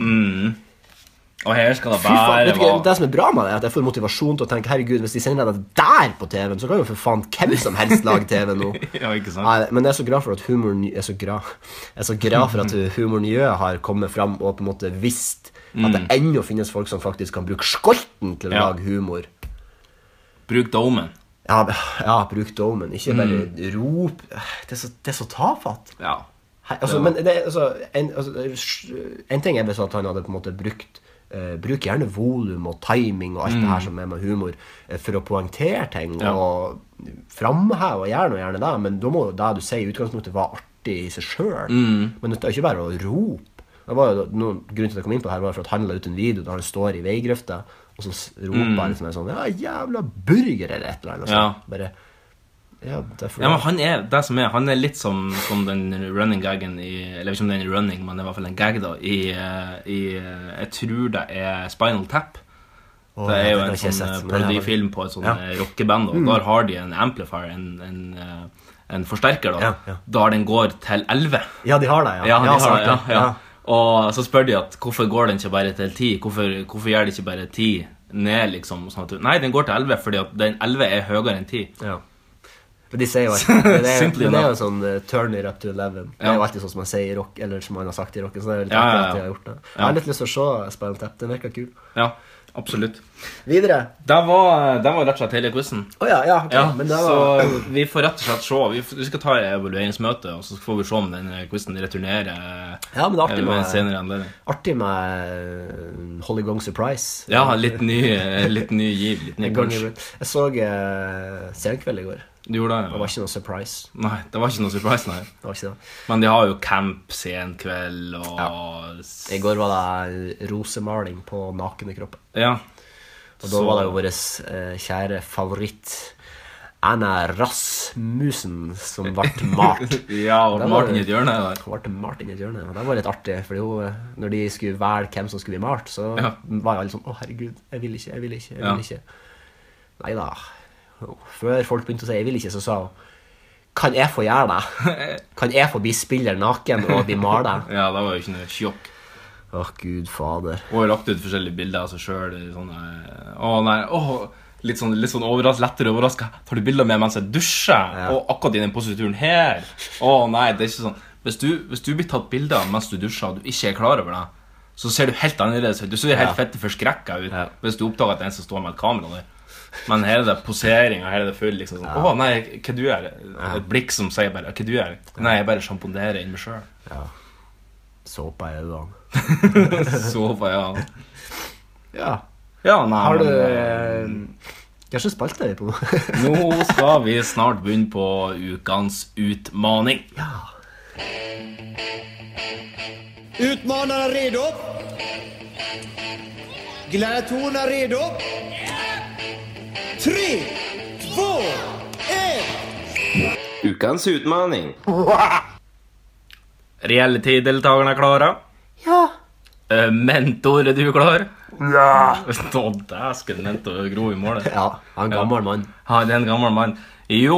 Og her skal det bare være Det som er bra med det, er at jeg får motivasjon til å tenke Herregud, hvis de sender det der på TV-en, så kan jo for faen hvem som helst lage TV nå. Ja, ikke sant? Nei, men jeg er så glad for at humoren Jeg er så glad, jeg er så glad for at humormiljøet har kommet fram og på en måte visst at det ennå finnes folk som faktisk kan bruke skolten til å Mm. Ja. lage humor. Bruk domen. Ja, ja bruk domen, ikke bare rop. Det er så, det er så tafatt. Ja. Altså, men det, altså, en, altså, en ting er hvis at han hadde på en måte brukt Bruk gjerne volum og timing og alt det her som er med humor, eh, for å poengtere ting Mm. Ja. og framheve og gjøre noe gjerne det, men da må jo det du sier i utgangspunktet være artig i seg sjøl. Mm. Men det er ikke bare å rope. Det var jo noen Grunnen til at jeg kom inn på det her, var for at han la ut en video der han står i veigrøfta, og så roper han liksom sånn Ja, jævla burger, eller et eller annet. Mm. Ja. Bare Ja, Ja, men han er det som er Han er litt som, som den running gaggen i Eller ikke om den er running, men det er i hvert fall en gag, da. I, eh, i eh, Jeg tror det er Spinal Tap. Oh, det er jo en sånn eh, parodifilm på et sånt Ja. Mm. rockeband. Og der har de en amplifier, en, en, en forsterker, da. Ja. Der den går til 11. Ja, de har det, ja. Ja, de har det. Og så spør de at hvorfor går den ikke bare til 10? Hvorfor, hvorfor gjør de ikke bare 10 ned, liksom? Sånn at, nei, den går til 11 fordi at den 11 er høyere enn 10. Ja. Men de sier jo alltid Men det er, det er jo sånn uh, turn it up to 11. Det er jo alltid sånn som man sier i rock, eller som man har sagt i rocken. Så det er jo litt Ja, ja, at de har gjort det. Jeg har litt lyst til å se Spinal Tap. Den virker kul. Ja, absolutt. Videre. Det var, det var rett og slett hele quizen. Oh, ja, ja, okay. Ja, men det så vi får rett og slett se. Vi, vi skal ta et evalueringsmøte, og så får vi se om den quizen returnerer Ja, men det er artig med, en med, senere anledning. artig med eh, Holly Gong Surprise. Ja, litt ny, eh, litt ny giv. Litt ny punch. Jeg så uh, Senkveld i går. Du gjorde det? Det var ikke noe surprise. Nei, det var ikke noe surprise, nei. Det var ikke det. Men de har jo camp senkveld og ja. I går var det rosemaling på nakne kropper. Ja. Og da var det jo vår eh, kjære favoritt Anna Rasmussen som ble malt. Ja, og Martin i et hjørne der. Ble malt inn i et hjørne. Det var litt artig, for når de skulle velge hvem som skulle bli malt, så Ja. var alle sånn Å, herregud, jeg vil ikke, jeg vil ikke, jeg vil Ja. ikke. Nei da. Før folk begynte å si 'jeg vil ikke', så sa hun Kan jeg få gjøre det? Kan jeg få bli spiller naken og bli maler? Ja, det var jo ikke noe sjokk. Åh, gud fader. Hun har lagt ut forskjellige bilder av seg sjøl. Å nei, åh, litt sånn, litt sånn overras, lettere overraska. Tar du bilder med mens jeg dusjer? Ja. Og akkurat i den posituren her? Å nei, det er ikke sånn. Hvis du, hvis du blir tatt bilder mens du dusjer, og du ikke er klar over det, så ser du helt annerledes ut. Du ser helt Ja. fette forskrekka ut Ja. hvis du oppdager at det er en som står med et kamera der. Men hele er det poseringa, er det full liksom sånn Å nei, hva du gjør? Et blikk som sier bare Hva du gjør? Nei, jeg bare sjamponerer inn meg sjøl. Såpe i øynene. Så ja. Ja. Ja, nei, Har du men, jeg har ikke spalt deg på nå? Nå skal vi snart begynne på ukens utmaning. Utmanarna redo? er redo? Tre, två, ett! Ukens utmaning. Reality-deltakerne er klare. ja. Eh, Mentor, er du klar? Ja. Dæsken, mentor Gro i målet. ja. Han er en gammel mann. Han er en gammel mann. Jo,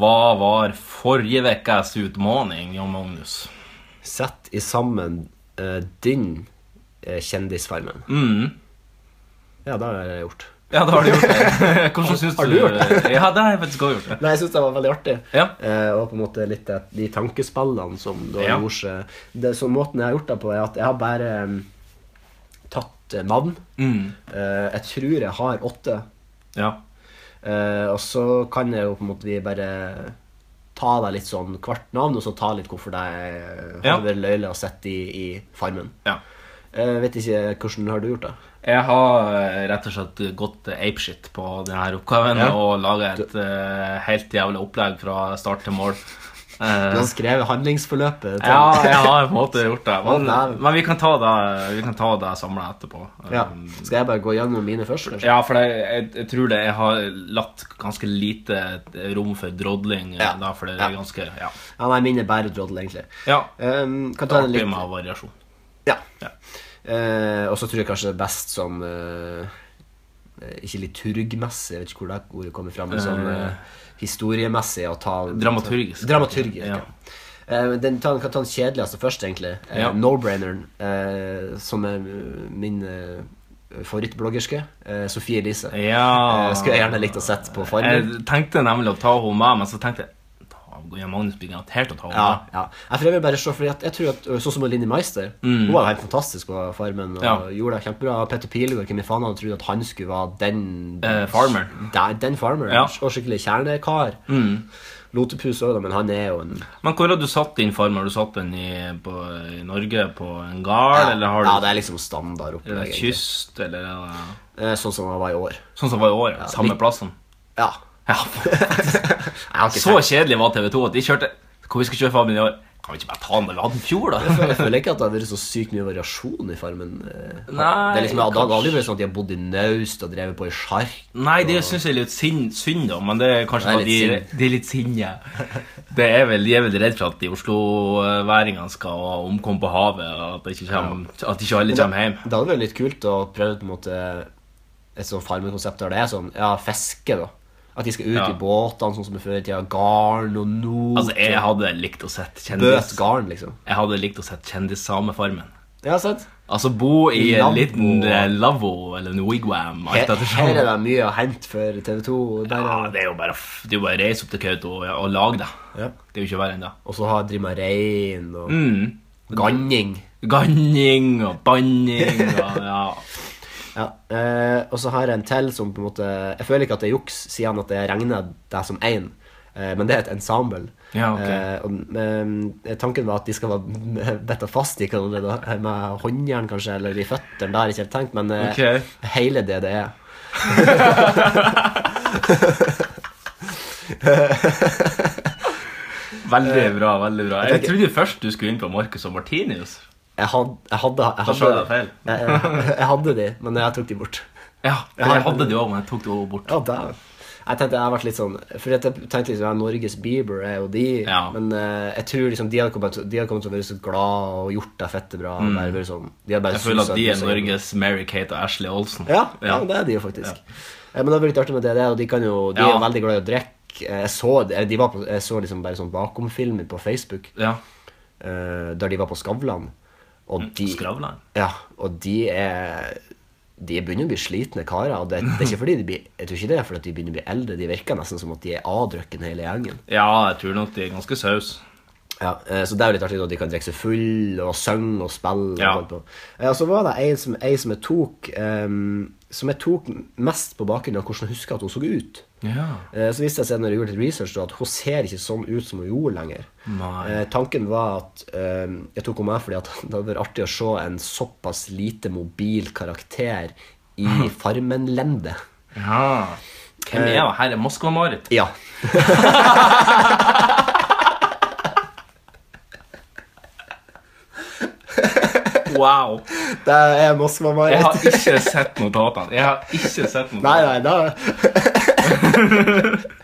hva var forrige ukes utmaning, Jan Magnus? Sett i sammen uh, din uh, Kjendisfarmen. Mm. Ja, det har jeg gjort. Ja, det har du gjort. det. Hvordan syns du Har du gjort det? Ja, det har jeg faktisk også gjort. det. Nei, jeg syns det var veldig artig. Ja. Eh, og på en måte litt de tankespillene som da Ja. gjorde seg det, så Måten jeg har gjort det på, er at jeg har bare um, tatt eh, navn. Mm. Eh, jeg tror jeg har åtte. Ja. Eh, og så kan jeg jo på en måte vi bare ta deg litt sånn hvert navn, og så ta litt hvorfor det har Ja. vært løyelig å sette i, i Farmen. ja. Jeg vet ikke hvordan har du gjort det? Jeg har eh, rett og slett gått apeshit på denne oppgaven Ja. og laga et uh, helt jævlig opplegg fra start til mål. Du Eh, har skrevet handlingsforløpet. til- ja, jeg har på en måte gjort det. Men, men vi kan ta det, vi kan ta det samla etterpå. Ja. Um, Skal jeg bare gå gjennom mine først? kanskje? Ja, for jeg, jeg, jeg tror det jeg har latt ganske lite rom for drodling. eh, Ja. Da, for det er ganske Ja. Ja, nei, mine er bare droddel, egentlig. ja. Um, kan ta en litt med variasjon. Eh, og så tror jeg kanskje det er best sånn Ikke liturgmessig, jeg vet ikke hvor det ordet kommer fra, men sånn historiemessig å ta Dramaturgisk. Dramaturgisk, Ja. ja. Eh, den ta, kan ta den kjedeligste først, egentlig. Eh, Ja. No-braineren, eh, som er min favorittbloggerske. Sofie Elise. Ja skulle jeg gjerne likt å sett på Farmen. Jeg tenkte nemlig å ta henne med, men så tenkte jeg "Ta- Jan Magnus blir garantert å ta over. Ja, ja. Jeg, for jeg vil bare se, fordi jeg tror at Sånn som Linni Meister Hun var jo helt fantastisk på Farmen og Mm. Ja. gjorde det kjempebra. Petter Pilegård, hvem i faen hadde trodd at han skulle være den Eh, farmeren. Den, den farmeren. Ja. Og skikkelig kjernekar. Mm. Lotepus òg, men han er jo en Men hvor har du satt din farm? Har du satt den i, på, i Norge på en gard, ja, eller har du ja, det er liksom standard opplegg. det kyst, eller er Eh, Sånn som han var i år. Sånn som det var i år? ja. Samme plassen? Ja. Ja. Så kjedelig var TV2 at de kjørte Hvor vi skal kjøre farmen i år? Kan vi ikke bare ta den da vi hadde den i fjor, da? Jeg føler ikke at det har vært så sykt mye variasjon i Farmen. eh. Nei, det er liksom, det har aldri vært sånn at de har bodd i naust og drevet på i sjark. Nei, det syns jeg er litt synd, synd da, men det er kanskje Det er de, de er litt sinne. Det er vel, de er vel redd for at de osloværingene skal omkomme på havet, og at, det ikke, kommer, at ikke alle kommer hjem. Det hadde vært litt kult å prøve på en måte et sånt farmekonsept der det er sånn Ja, fiske, da. At de skal ut Ja. i båtene sånn som det før i tida. Garn og not. Altså, jeg hadde likt å sett kjendis... garn, liksom. Jeg hadde likt å sett Kjendissamefarmen. Ja, sett. Altså bo i en liten eh, lavvo eller en wigwam. Her, her er det mye å hente for TV2. Der Ja, det er jo bare, å reise opp til Kautokeino og, og lage det. ja. Det er jo ikke verre enn det. Og så driver med rein og Mm. ganning. Ganning og banning og ja. Ja. Eh, og så har jeg en til som på en måte Jeg føler ikke at det er juks, siden at jeg regner det som én. Eh, men det er et ensemble. Ja, okay. eh, og, eh, tanken var at de skal være betta fast i hverandre med håndjern, kanskje, eller i føttene. Det har jeg ikke helt tenkt, men eh, hele det det er. Veldig bra. veldig bra Jeg trodde først du skulle inn på Marcus og Martinius. Jeg, had, jeg hadde, jeg hadde, jeg jeg, jeg, hadde de, men jeg tok de bort. Ja, Jeg jeg hadde de òg, men jeg tok de også bort. Ja, det jeg tenkte jeg har vært litt sånn For jeg tenkte liksom ja, Norges Bieber er jo de Ja. Men uh, jeg tror liksom de hadde kommet, de hadde kommet til å være så glad og gjort det fette bra. Mm. Bare, sånn, de hadde bare. Jeg føler at de er. Norges Mary-Kate og Ashley Olsen. Ja, ja. Ja. det er de jo faktisk. Eh, Men det har vært litt artig med det, det og de, kan jo, de er Ja. jo veldig glad i å drikke. Eh, Jeg så, de de var på, jeg så liksom bare sånn bakomfilmer på Facebook Ja. eh, der de var på Skavlan. Og de, Skravlan. ja, og de er De begynner å bli slitne karer. Og det, det er ikke fordi de blir Jeg tror ikke det er fordi de begynner å bli eldre. De virker nesten som at de er avdrukken hele gjengen. Ja, jeg tror nok de er ganske saus. Ja, eh, Så det er jo litt artig at de kan drikke seg full og synge og spille. Og Ja. på. Eh, Og så var det ei som, som jeg tok um, Som jeg tok mest på bakgrunn av hvordan jeg husker at hun så ut. Ja. Så viste det seg når jeg gjorde litt research da, at hun ser ikke sånn ut som hun gjorde lenger. Nei. Eh, tanken var at eh, jeg tok henne med fordi at det hadde vært artig å se en såpass lite mobil karakter i Farmen-lende. ja. Hvem er hun? her? Er Moskva-Marit? Ja. Wow. Det er Jeg har ikke sett notatene. Jeg har ikke sett notatene. nei, nei, da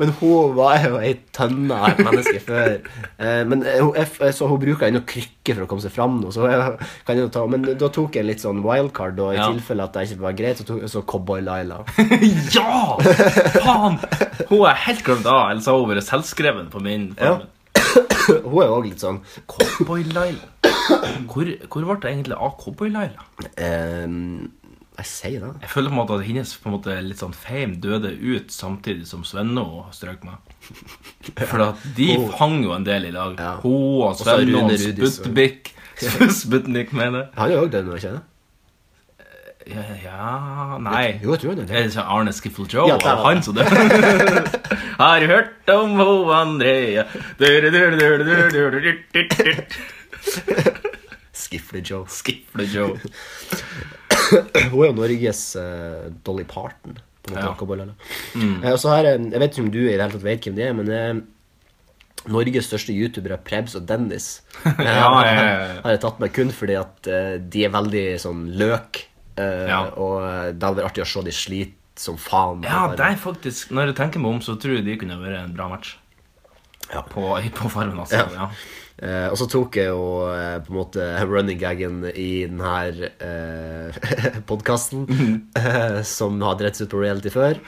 Men hun var jo ei tønne av et menneske før. Eh, men eh, hun, så hun bruker ennå krykker for å komme seg fram så jeg, kan jeg ta Men da tok jeg litt sånn wildcard, og i Ja. tilfelle at det ikke var greit, så tok jeg så Cowboy-Laila. Ja! Faen! Hun er helt glemt av. Ellers har hun vært selvskreven på min Ja. Hun er òg litt sånn Cowboy-Laila. Hvor, hvor ble det egentlig av Cowboy-Laila? Um, Jeg sier det. Jeg føler på en måte at hennes måte litt sånn fame døde ut samtidig som Svenno strøk meg. For at de oh. hang jo en del i lag. Ja. Hun og Svenno og Sputnik. Sputnik, mener jeg. Han er òg død nå, ikke sant? Ja, Nei. Jo, jeg tror det. Er Arne Skiffle Joe? Ja, det han som det. Har hørt om ho Andrea Skiffle Joe. Skiffle Joe. Hun er jo Norges uh, Dolly Parton. På ja. mm. Og så har jeg, vet ikke om du i det hele tatt vet hvem det er, men eh, Norges største youtubere, Prebz og Dennis, ja, ja, ja, har jeg tatt meg kun fordi at uh, de er veldig sånn løk eh, Ja. Og eh, det hadde vært artig å se de slite som faen. Ja, det er faktisk Når jeg tenker meg om, så tror jeg de kunne vært en bra match. Ja. På, på farmen, altså. Ja. Ja. Eh, og så tok jeg jo eh, på en måte running gaggen i denne eh, podkasten, eh, som har seg ut på reality før.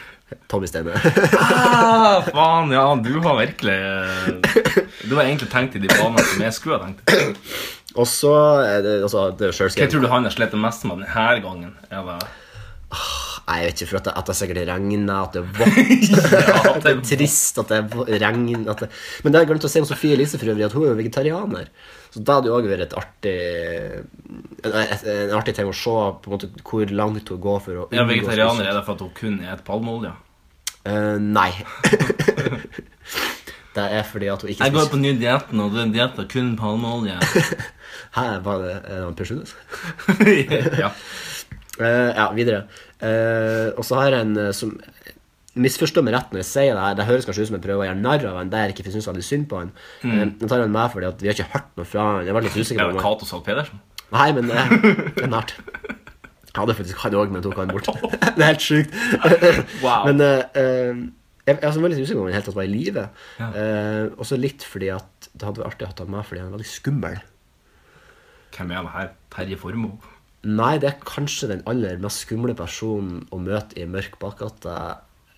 Tommy Steine. Ah, faen, ja, du har virkelig eh, Du har egentlig tenkt i de banene som jeg skulle ha tenkt. Og så er det, altså, det er Hva tror du han har slitt mest med denne gangen? Eller? Nei, jeg vet ikke, for at det, at det sikkert regner, at det er vått, Ja, at det er trist, at det er vå- at det... Men det har jeg glemt å si om Sofie Elise for øvrig, at hun er jo vegetarianer. Så da hadde jo også vært et artig en, en artig ting å se på en måte hvor langt hun går for å Ja, Vegetarianer er det for at hun kun spiser palmeolje? Uh, nei. det er fordi at hun ikke Jeg går på ny diett og den dietten er kun palmeolje. Hæ, var det er det han Per ja. Uh, ja, videre. Uh, og så har jeg en eh, som Misforstå meg rett når jeg sier det her. Det høres kanskje ut som jeg prøver å gjøre narr av han der jeg ikke syns veldig synd på han. Mm. Eh, jeg tar han med fordi at vi har ikke hørt noe fra han. Jeg var litt usikker Er på det om han Cato Zahl Pedersen? Nei, men det, det er nært. Jeg hadde faktisk han òg, men tok han bort. det er helt sjukt. Wow. Men jeg, jeg var litt usikker på om han hele tatt var i live. Ja. Eh, også litt fordi at det hadde vært artig å ha ham med fordi han er veldig skummel. Hvem er det her? Terje Formoe? Nei, det er kanskje den aller mest skumle personen å møte i mørk bakgate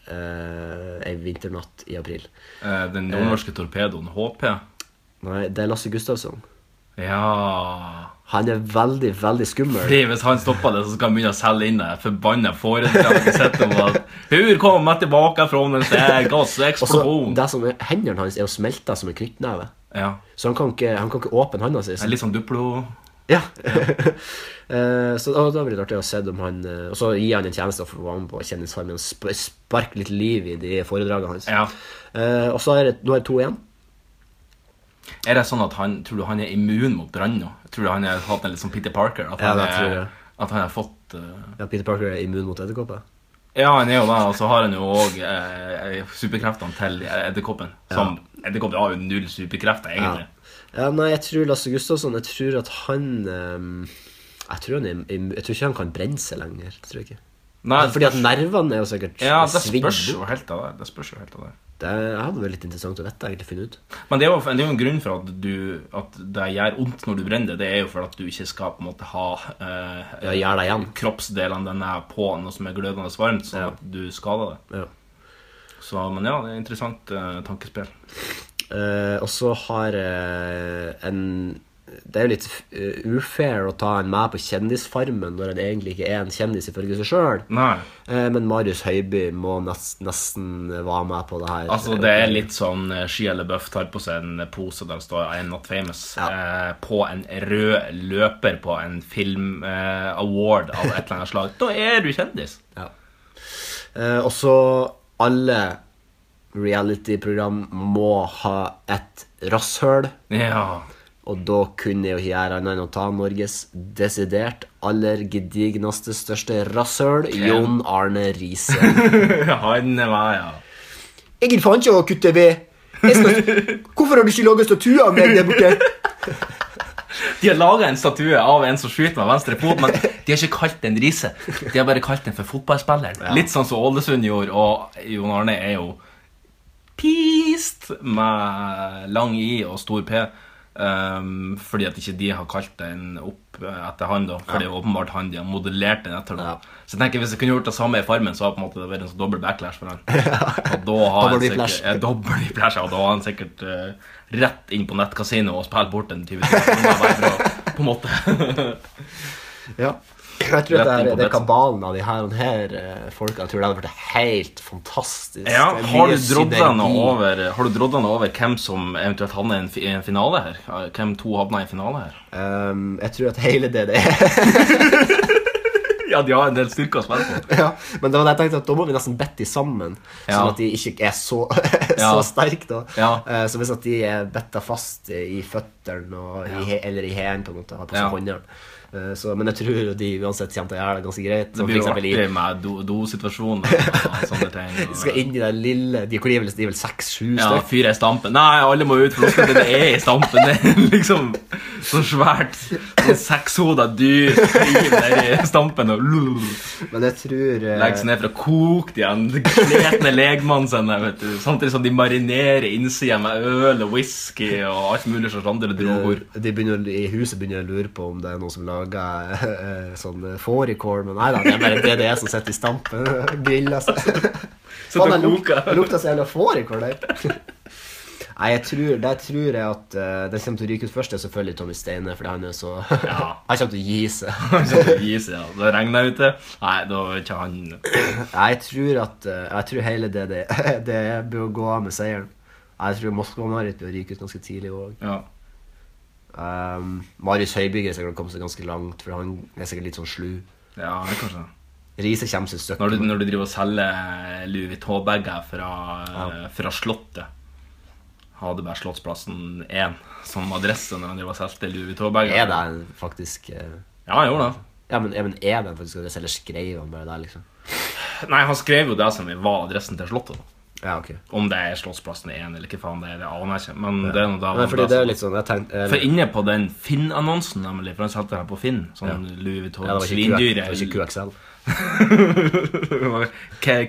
eh, ei vinternatt i april. Eh, Den nordnorske torpedoen HP? Nei, det er Lasse Gustavsson. Ja Han er veldig, veldig skummel. Fordi Hvis han stopper det, så skal han begynne å selge inn det forbanna foredraget Hur kommer jeg tilbake fra en sterk Og så, gasseksplosjon? det som er, Hendene hans er jo smelta som en knyttneve. Ja. Så han kan ikke, han kan ikke åpne hånda si. Litt sånn Duplo Ja. ja. så da, da blir det artig å se om han eh, Og så gir han en tjeneste for å være med på Kjendisfarmen og sp sparke litt liv i de foredragene hans. Ja. Eh, og så er det, nå er det to igjen. Er det sånn at han Tror du han er immun mot brann nå? Tror du han har hatt en litt sånn Peter Parker? At Ja, han, det tror er, jeg. at han har fått uh... Ja, Peter Parker er immun mot edderkopper. Ja, han er jo det, og så har han jo òg eh, superkreftene til edderkoppen. Som Edderkoppen har jo null superkrefter, egentlig. Ja, nei, jeg tror Lasse Gustavsson Jeg tror at han um, Jeg tror han er, Jeg tror ikke han kan brenne seg lenger. Tror jeg ikke. Nei, Fordi at nervene er jo sikkert Ja, det svidd spørs jo helt av det. Det spørs jo helt av det. Det hadde vært litt interessant å vite, egentlig, finne ut. Men det er, jo, det er jo en grunn for at, du, at det gjør vondt når du brenner det. Det er jo for at du ikke skal på en måte ha eh, Ja, gjør det igjen. kroppsdelene dine på noe som er glødende varmt, sånn Ja. at du skader det. Ja. Så, men ja, det er interessant eh, tankespill. Eh, og så har eh, en Det er jo litt eh, ufair å ta en med på Kjendisfarmen når en egentlig ikke er en kjendis ifølge seg sjøl. Men Marius Høiby må nest, nesten være med på det her. Altså, det er litt sånn eh, Shia LaBeouf tar på seg en pose der det står 'I'm not famous' Ja. eh, på en rød løper på en film-award av et eller annet slag. Da er du kjendis. Ja. Eh, og så alle reality-program må ha et rasshøl. Ja. Og da kunne jeg jo ikke gjøre annet enn å ta Norges desidert aller gedigneste, største rasshøl, Jon Arne Riise. Han meg, ja. Jeg gidder faen ikke å kutte ved. Hvorfor har du ikke laga statue av meg der borte? De har laga en statue av en som skyter med venstre fot, men de har ikke kalt den Riise. De har bare kalt den for fotballspilleren. Litt sånn som Ålesund gjorde, og Jon Arne er jo pist med lang I og stor P. Um, fordi at ikke de har kalt den opp etter han, da. For det er åpenbart han de har modellert den etter. Ja. Så jeg tenker Hvis jeg kunne gjort det samme i Farmen, så hadde på en måte det vært en sånn dobbel backlash for han. Og da har han sikkert, ja, dobbel whiplash, og da har han sikkert eh, rett inn på nettkasino og spilt bort en 20 000 bare for å på en måte Ja. Jeg tror at det, er- det er kabalen av de her, her eh, folka Jeg tror det hadde vært helt fantastisk. Ja, har du dratt deg over Har du dratt over hvem som eventuelt havner i en, en finale her? Hvem to havner i en finale her? Um, jeg tror at hele det det er Ja, de har en del styrker å spille på. ja, Men det var det jeg tenkte at da må vi nesten bette de sammen, Ja. sånn at de ikke er så, så Ja. sterke. da Ja. uh, Så hvis at de er betta fast i føttene og eller i hælen, på en måte, på Ja. håndjern. Eh, Så, men jeg tror de uansett kommer til å gjøre det ganske greit. Det blir jo artig med do- do-situasjoner og sånne ting. skal inn i det lille De, de er vel, seks-sju Ja, stykker. fyre i stampen. Nei, alle må ut, for nå skal det det er i stampen. Det er liksom så svært. Sånn sekshoda dyr der i stampen og Men jeg tror eh, legger seg ned for å koke de Kletne legmannen sin, vet du. Samtidig som de marinerer innsida med øl og whisky og alt mulig slags andre droger. de begynner, I huset begynner å lure på om det er noen som lager eh, sånn eh, fårikål, men nei da, det er bare DDE som sitter i stampen og griller seg. Så det det koker. det lukter så jævla fårikål der. Nei, jeg tror, der tror jeg at uh, den kommer til å ryke ut først, er selvfølgelig Tommy Steine, For han er så Ja. Han kommer til å gi seg. Så det gir seg, ja. Det regner ute. Nei, da er ikke han Nei, jeg tror at uh, Jeg tror hele det det, det bør gå av med seieren. Jeg tror Moskva-Marit bør ryke ut ganske tidlig òg. Ja. Um, Marius Høibygger er sikkert kommet seg ganske langt, for han er sikkert litt sånn slu. ja, det kanskje det. Riise kommer seg et stykke. Når du, når du driver og selger Louis Vuitton-bager fra, fra Slottet Hadde bare Slottsplassen 1 som adresse når han driver og solgte Louis Vuitton-bager. Er det faktisk uh... Ja, jeg gjorde det. Ja, men, ja, men er det faktisk adresse, eller skrev han bare der, liksom? Nei, han skrev jo det som var adressen til Slottet. Ja, ok. Om det er Slottsplassen 1 eller hva faen det er, det aner jeg ikke. Men det er noe da Nei, fordi det er litt sånn Jeg tenkte eller... For inne på den Finn-annonsen, nemlig, for han solgte her på Finn, sånn ja, Louis Vuitton-svindyr det var ikke QXL.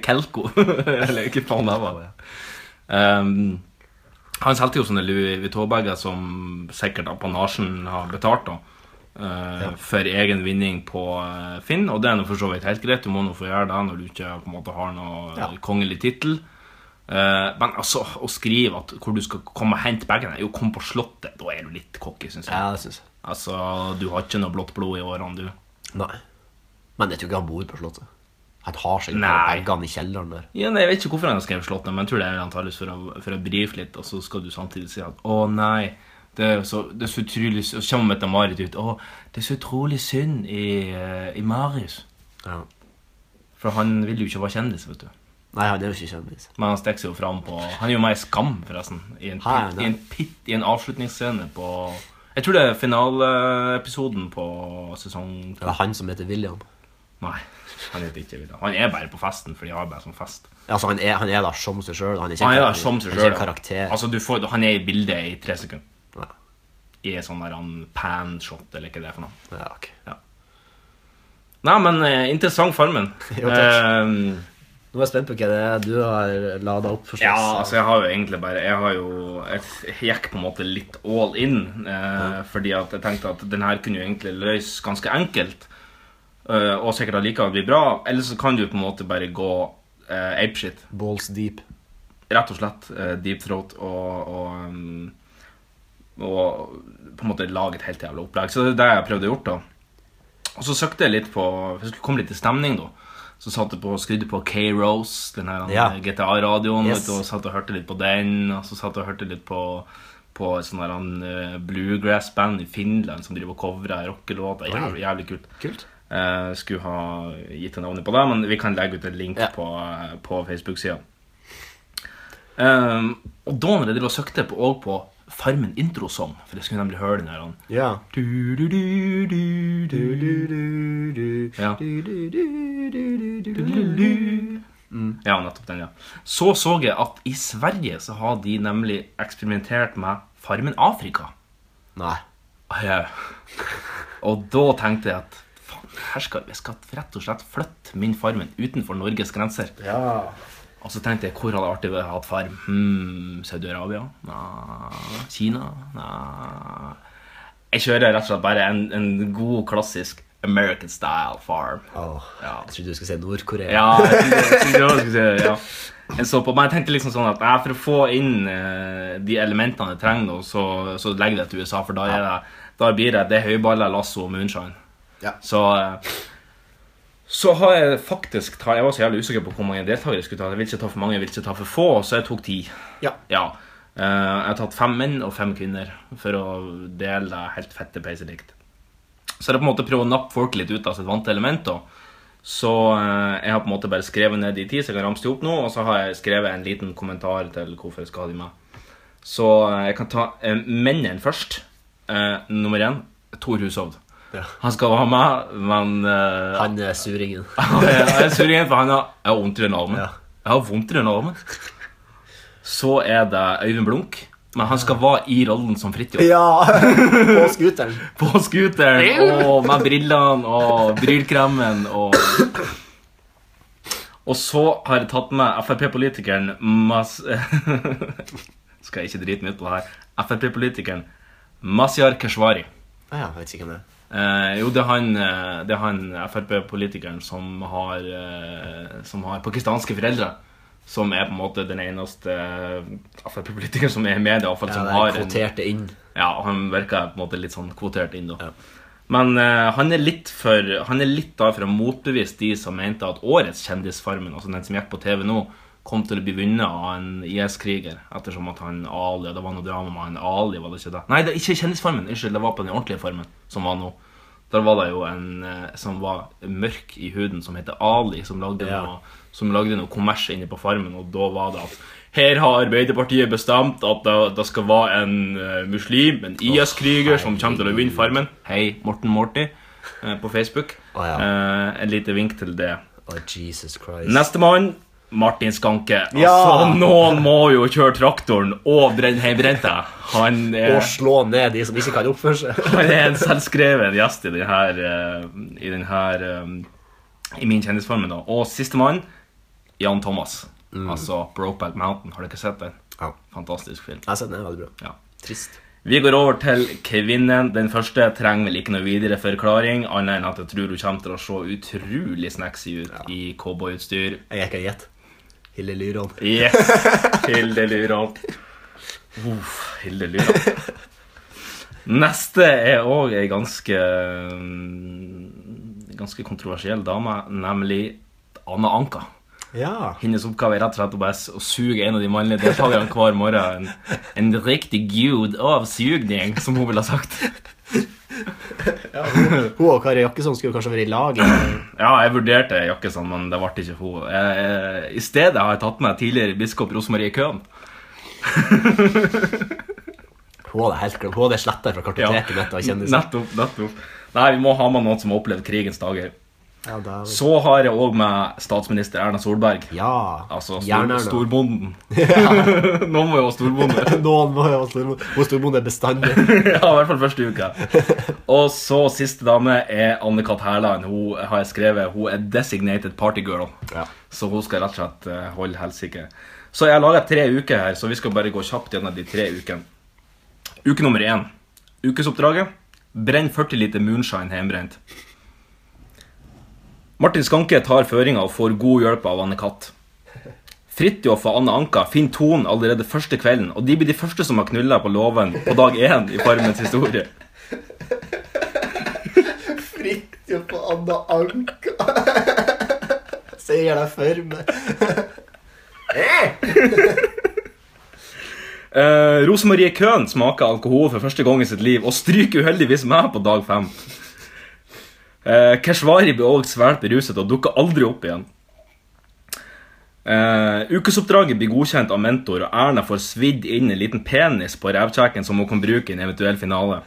Kelko. Eller ikke faen det var. Um, han solgte jo sånne Louis Vuitton-bager som sikkert apanasjen har betalt da, eh, for egen vinning på eh, Finn. Og det er nå for så vidt helt greit. Du må nå få gjøre det når du ikke på en måte har noe Ja. kongelig tittel. Eh, men altså, å skrive at hvor du skal komme og hente bagene Jo, kom på Slottet. Da er du litt cocky, syns jeg. Ja, det synes jeg. Altså, du har ikke noe blått blod i årene, du. Nei. Men jeg tror ikke han bor på Slottet. Han har seg ikke bagene i kjelleren der. Ja, nei, jeg vet ikke hvorfor han har skrevet Slottet, men jeg tror det er antakeligvis for å, for å brife litt, og så skal du samtidig si at å nei, det er så, det er så utrolig Så kommer Mette-Marit ut å, det er så utrolig synd i, eh, i Marius. Ja. For han vil jo ikke være kjendis, vet du. Nei, han er jo ikke kjendis. Men han stikker seg jo fram på Han er jo med i Skam, forresten. I en, Hei, pit, i en, pit, i en avslutningsscene på Jeg tror det er finaleepisoden på sesong Det er han som heter William. Nei, han heter ikke William. Han er bare på festen, fordi han har bare som fest. Altså, han er, han er der som seg sjøl. Han er ikke, Han er der som seg han er ikke en karakter. Altså, du får, han er i bildet i tre sekunder. Ja. I en sånn der han pan-shot, eller hva det er for noe. Ja, ok. Nei, men eh, interessant Farmen. Jo, takk. Eh, Nå er jeg spent på hva det er du har lada opp for ja, altså jeg har jo egentlig bare Jeg har jo Jeg gikk på en måte litt all in. Eh, Fordi at jeg tenkte at den her kunne jo egentlig løse ganske enkelt. eh, og sikkert allikevel bli bra. Eller så kan du på en måte bare gå uh, apeshit. Balls deep. rett og slett eh, deep throat og, og, um, og på en måte lage et helt jævla opplegg. Så det er det jeg prøvde å gjøre, da. Og så søkte jeg litt på jeg skulle komme litt i stemning, da. Så satt jeg på, og skrudde på K-Rose, den her Ja. GTA-radioen, Yes. og satt og hørte litt på den. Og så satt jeg og hørte litt på på et sånt uh, bluegrass-band i Finland som driver og covrer rockelåter. Jævlig, jævlig kult. Kult. Uh, skulle ha gitt en navnet på det, men vi kan legge ut en link Ja. på, på Facebook-sida. Um, og da når jeg søkte på, og på Farmen introsong, for jeg skulle nemlig høre den her. Ja. Ja, nettopp den, ja. Så så jeg at i Sverige så har de nemlig eksperimentert med Farmen Afrika. Nei. Ja. Og da tenkte jeg at faen, her skal jeg skal rett og slett flytte min Farmen utenfor Norges grenser. Ja. Og så tenkte jeg hvor hadde artig vært å ha farm? Hmm, Saudi-Arabia? Nei. Kina? Nei. Jeg kjører rett og slett bare en, en god, klassisk American style farm. Åh, Ja. Jeg trodde du skulle si Nord-Korea. Ja, jeg tenkte- jeg skulle si ja. Jeg så på, men jeg tenkte liksom sånn at for å få inn uh, de elementene jeg trenger, nå, så, så legger jeg det til USA, for da, det, da blir det det høyballer, lasso og moonshine. Ja. Så, eh, så har jeg faktisk ta, Jeg var så jævlig usikker på hvor mange deltakere jeg skulle ta. Jeg vil ikke ta for mange, jeg vil ikke ta for få, så jeg tok ti. Ja. Ja. Eh, jeg har tatt fem menn og fem kvinner for å dele det helt fette peiselikt. Så jeg har på en måte prøvd å nappe folk litt ut av sitt vante element. Så eh, jeg har på en måte bare skrevet ned de ti, så jeg kan ramse dem opp nå. Og så har jeg skrevet en liten kommentar til hvorfor jeg skal ha de med. Så eh, jeg kan ta mennene først. Nummer én Tor Hushovd. Ja. Han skal være med, men uh, Han er suringen. han er sur igjen, for han har, jeg har vondt i den armen. Ja. Jeg har vondt i den armen. Så er det Øyvind Blunk. Men han skal være i rollen som Fridtjof. Ja! På scooteren. På scooteren og med brillene og brylkremen og Og så har jeg tatt med Frp-politikeren Mas... Skal jeg ikke drite meg ut på det her. Frp-politikeren Mazyar Keshvari. Ah, ja, jeg vet ikke hvem det er. Eh, jo, det er han, eh, det er han Frp-politikeren som har eh, Som har pakistanske foreldre. Som er på en måte den eneste eh, Frp-politikeren som er i media. i hvert fall, Ja, som har er en- inn. ja, han virker på en måte litt sånn kvotert inn da. Ja. Men eh, han er litt for Han er litt da for å motbevise de som mente at årets Kjendisfarmen, altså den som gikk på TV nå, kom til å bli vunnet av en IS-kriger. Ettersom at han Ali Det var noe drama med han Ali, var det ikke det? Nei, det er ikke Kjendisfarmen. Unnskyld, det var på den ordentlige Farmen, som var nå. Der var det jo en eh, som var mørk i huden, som heter Ali, som lagde, Ja. noe, som lagde noe kommers inne på Farmen, og da var det at her har Arbeiderpartiet bestemt at det, det skal være en eh, muslim, en IS-kriger, som kommer til å vinne Farmen. Hei, Morten Morty eh, på Facebook. Oh, ja. Eh, en lite vink til det. Å, Jesus Christ. Nestemann, Martin Skanke. Ja! Altså, noen må jo kjøre traktoren og brenne hjemmebrenta. Han Og slå ned de som ikke kan oppføre seg. han er en selvskreven gjest i denne, eh, i, denne, eh, I min kjendisformen. da. Og sistemann, Jan Thomas. Altså Brokeback Mountain. Har du ikke sett den? Ja. Fantastisk film. Jeg har sett den, veldig bra. Ja. Trist. Vi går over til kvinnen. Den første trenger vel ikke noe videre forklaring, annet enn at jeg tror hun kommer til å se utrolig snacksy ut i cowboyutstyr. Jeg en gjett. Hilde Lyron. Yes! Hilde Lyron. Uff, Hilde Lyron. Neste er òg ei ganske mm, Ganske kontroversiell dame, nemlig Anna Anka. Ja. Hennes oppgave er rett og slett å bare suge en av de mannlige deltakerne hver morgen. En, en riktig gud av sugning, som hun ville ha sagt. Hun og Kari Jakkesson skulle kanskje vært i lag. Ja, jeg vurderte Jakkesson, men det ble ikke hun. Jeg, jeg, I stedet har jeg tatt med tidligere biskop Rosemarie Køhn. Hun hadde helt glemt. Hun hadde sletta fra kartoteket mitt. Nettopp, nettopp. Nei, vi må ha med noen som har opplevd krigens dager. Ja, Så har jeg òg med statsminister Erna Solberg. ja. Altså stor, storbonden. Noen må jo ha storbonde. Noen må jo ha storbonde. Hun storbonde bestandig. ja, i hvert fall første uke. Og så siste dame er Anne-Kat. Hærland. Hun har jeg skrevet Hun er designated partygirl. Ja. Så hun skal rett og slett eh, holde helsike. Så jeg har laga tre uker her, så vi skal bare gå kjapt gjennom de tre ukene. Uke nummer én. Ukesoppdraget. Brenn 40 liter moonshine hjemmebrent. Martin Skanke tar føringa og får god hjelp av Anne Katt. Fridtjof og Anne Anka finner tonen allerede første kvelden, og de blir de første som har knulla på låven på dag én i Farmens historie. Fridtjof og Anne Anka. Sier det for meg. Eh, Rosemarie Køhn smaker alkohol for første gang i sitt liv og stryker uheldigvis med på dag fem. Eh, Keshvari blir også svært beruset og dukker aldri opp igjen. Eh, ukesoppdraget blir godkjent av mentor, og Erna får svidd inn en liten penis på revkjeken som hun kan bruke i en eventuell finale.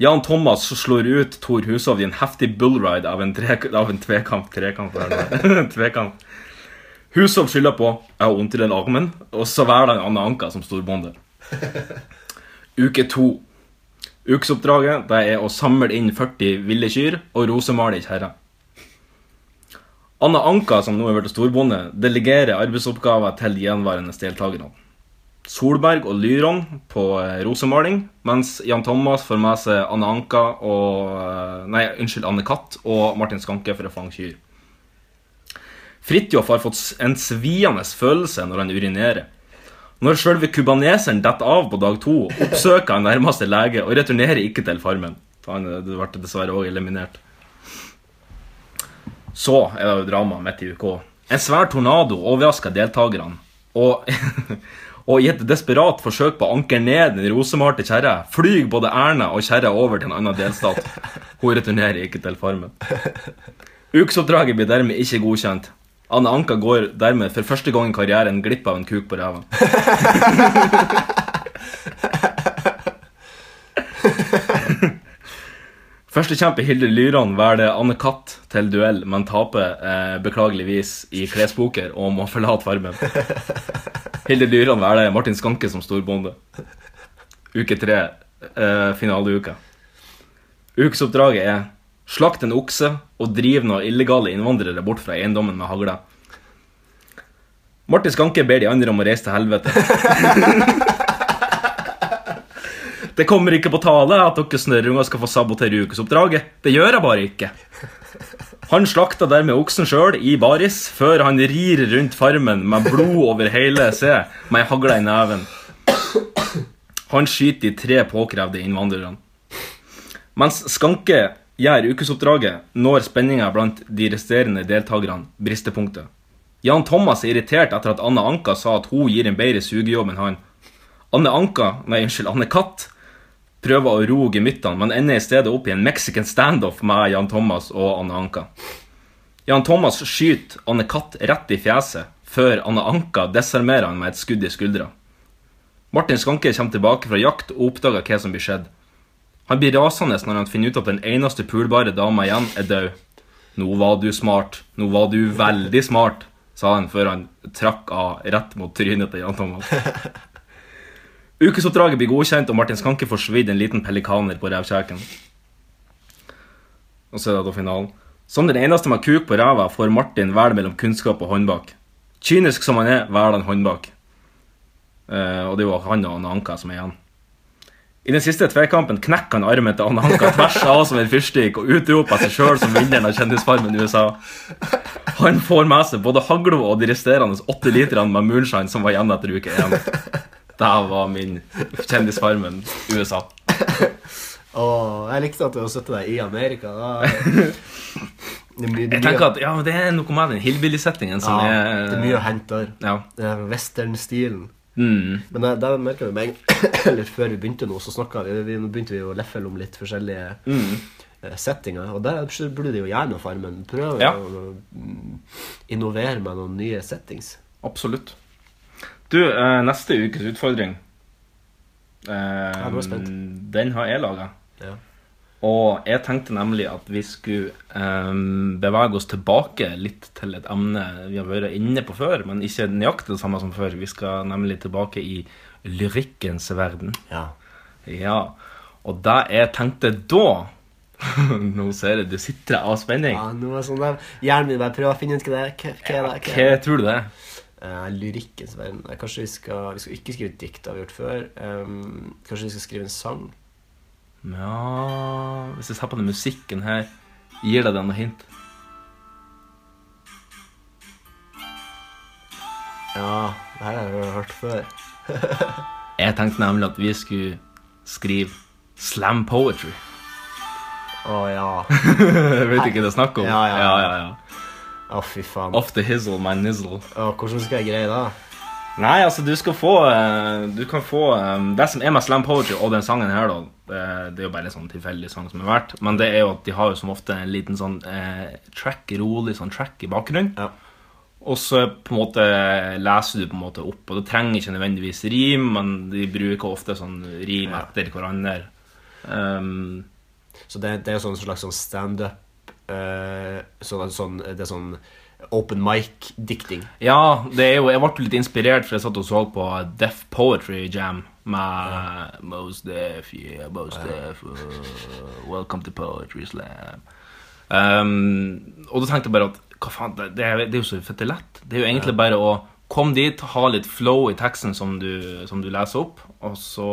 Jan Thomas slår ut Tor Hushovd i en heftig bullride av en, tre, av en tvekamp. Trekamp, tvekamp. Hushovd skylder på 'jeg har vondt i den armen', og så velger han Anne Anka som storbonde. Uke to. Ukesoppdraget det er å samle inn 40 ville kyr og rosemale kjerrer. kjerre. Anna Anka, som nå er blitt storbonde, delegerer arbeidsoppgaver til gjenværende deltakerne. Solberg og Lyron på eh, rosemaling, mens Jan Thomas får med seg Anne Anka og eh, Nei, unnskyld, Anne Katt og Martin Skanke for å fange kyr. Fridtjof har fått en sviende følelse når han urinerer. Når sjølve kubaneseren detter av på dag to, oppsøker han nærmeste lege og returnerer ikke til Farmen. Han ble dessverre også eliminert. Så er det jo drama midt i UK. En svær tornado overrasker deltakerne. Og, og i et desperat forsøk på å ankre ned den rosemalte kjerra, flyr både Erna og kjerra over til en annen delstat. Hun returnerer ikke til Farmen. Ukesoppdraget blir dermed ikke godkjent. Anne Anka går dermed for første gang i karrieren glipp av en kuk på ræva. Førstekjempe Hilde Lyran velger Anne Katt til duell, men taper eh, beklageligvis i klespoker og må forlate Farmen. Hilde Lyran velger Martin Skanke som storbonde. Uke tre, eh, finaleuke. Ukesoppdraget er slakt en okse og driv noen illegale innvandrere bort fra eiendommen med hagle. Martin Skanke ber de andre om å reise til helvete. Det kommer ikke på tale at dere snørrunger skal få sabotere ukesoppdraget. Det gjør jeg bare ikke. Han slakta dermed oksen sjøl i baris, før han rir rundt farmen med blod over hele se, med ei hagle i neven. Han skyter de tre påkrevde innvandrerne. Mens Skanke gjør ukesoppdraget, når spenninga blant de resterende deltakerne bristepunktet. Jan Thomas er irritert etter at Anne Anka sa at hun gir en bedre sugejobb enn han. Anne Anka, nei, unnskyld, Anne Katt prøver å ro gemyttene, men ender i stedet opp i en mexican standoff med Jan Thomas og Anne Anka. Jan Thomas skyter Anne Katt rett i fjeset, før Anne Anka desarmerer han med et skudd i skuldra. Martin Skanke kommer tilbake fra jakt og oppdager hva som blir skjedd. Han blir rasende når han finner ut at den eneste pulbare dama igjen er død. Nå var du smart. Nå var du veldig smart, sa han før han trakk av rett mot trynet til Jan Thomas. Ukesoppdraget blir godkjent, og Martin Skanke får svidd en liten pelikaner på revkjeken. Og så er det da finalen. Som den eneste med kuk på ræva får Martin velge mellom kunnskap og håndbak. Kynisk som han er, velger han håndbak. Eh, og det er jo han og Anka som er igjen. I den siste tvekampen knekker han armen til Anne Hanka tvers av som en fyrstikk og utroper seg sjøl som vinneren av Kjendisfarmen i USA. Han får med seg både haglo og de resterende åtte literne med moonshine som var igjen etter uke én. Det var min Kjendisfarmen USA. Åh, jeg likte at du har sittet deg i Amerika. Da. Jeg er tenker at ja, Det er noe med den hillbilly-settingen som ja, er det er mye å hente der. Ja. Det er western-stilen. Mm. Men det, det merka vi en Eller før vi begynte nå, så vi, vi begynte vi å leffle om litt forskjellige Mm. eh, settinger. Og der burde de jo gjøre noe, Farmen. Prøve Ja. å mm, innovere med noen nye settings. Absolutt. Du, eh, neste ukes utfordring eh, spent. Den har jeg laga. Ja. Og jeg tenkte nemlig at vi skulle um, bevege oss tilbake litt til et emne vi har vært inne på før, men ikke nøyaktig det samme som før. Vi skal nemlig tilbake i lyrikkens verden. ja. Ja, og det jeg tenkte da Nå ser jeg du sitter av spenning. Ja, nå er sånn der Hjernen min bare prøver å finne ut hva det er. Hva, hva er det? Hva tror du det er? Uh, lyrikkens verden. Kanskje vi skal Vi skal ikke skrive dikt, det har vi gjort før. Um, kanskje vi skal skrive en sang? Ja Hvis jeg ser på den musikken her, gir det deg noe hint? Ja, det her har jeg hørt før. Jeg tenkte nemlig at vi skulle skrive slam poetry. Å ja. Vet du ikke det er snakk om? Ja, ja, ja. ja, ja. Å, fy faen. Off the hizzle, my nizzle. Å, hvordan skal jeg greie det? Nei, altså, du skal få eh, Du kan få eh, Det som er med slam poetry og den sangen her, da det, det er jo bare en sånn tilfeldig sang som er verdt, men det er jo at de har jo som ofte en liten sånn eh, track, rolig sånn track i bakgrunnen. Ja. Og så på en måte leser du på en måte opp, og det trenger ikke nødvendigvis rim, men de bruker ofte sånn rim etter hverandre. Um, Så det, det er jo sånn slags sånn standup sånn, sånn, Det er sånn open mic-dikting. ja, det er jo, jeg ble litt inspirert, for jeg satt og så på Deaf Poetry Jam med Most Deaf, yeah, Most Deaf, uh, welcome to Poetry Slam. Um, og da tenkte jeg bare at hva faen, det, det, er, det er jo så fette lett. Det er jo egentlig bare å komme dit, ha litt flow i teksten som du, som du leser opp, og så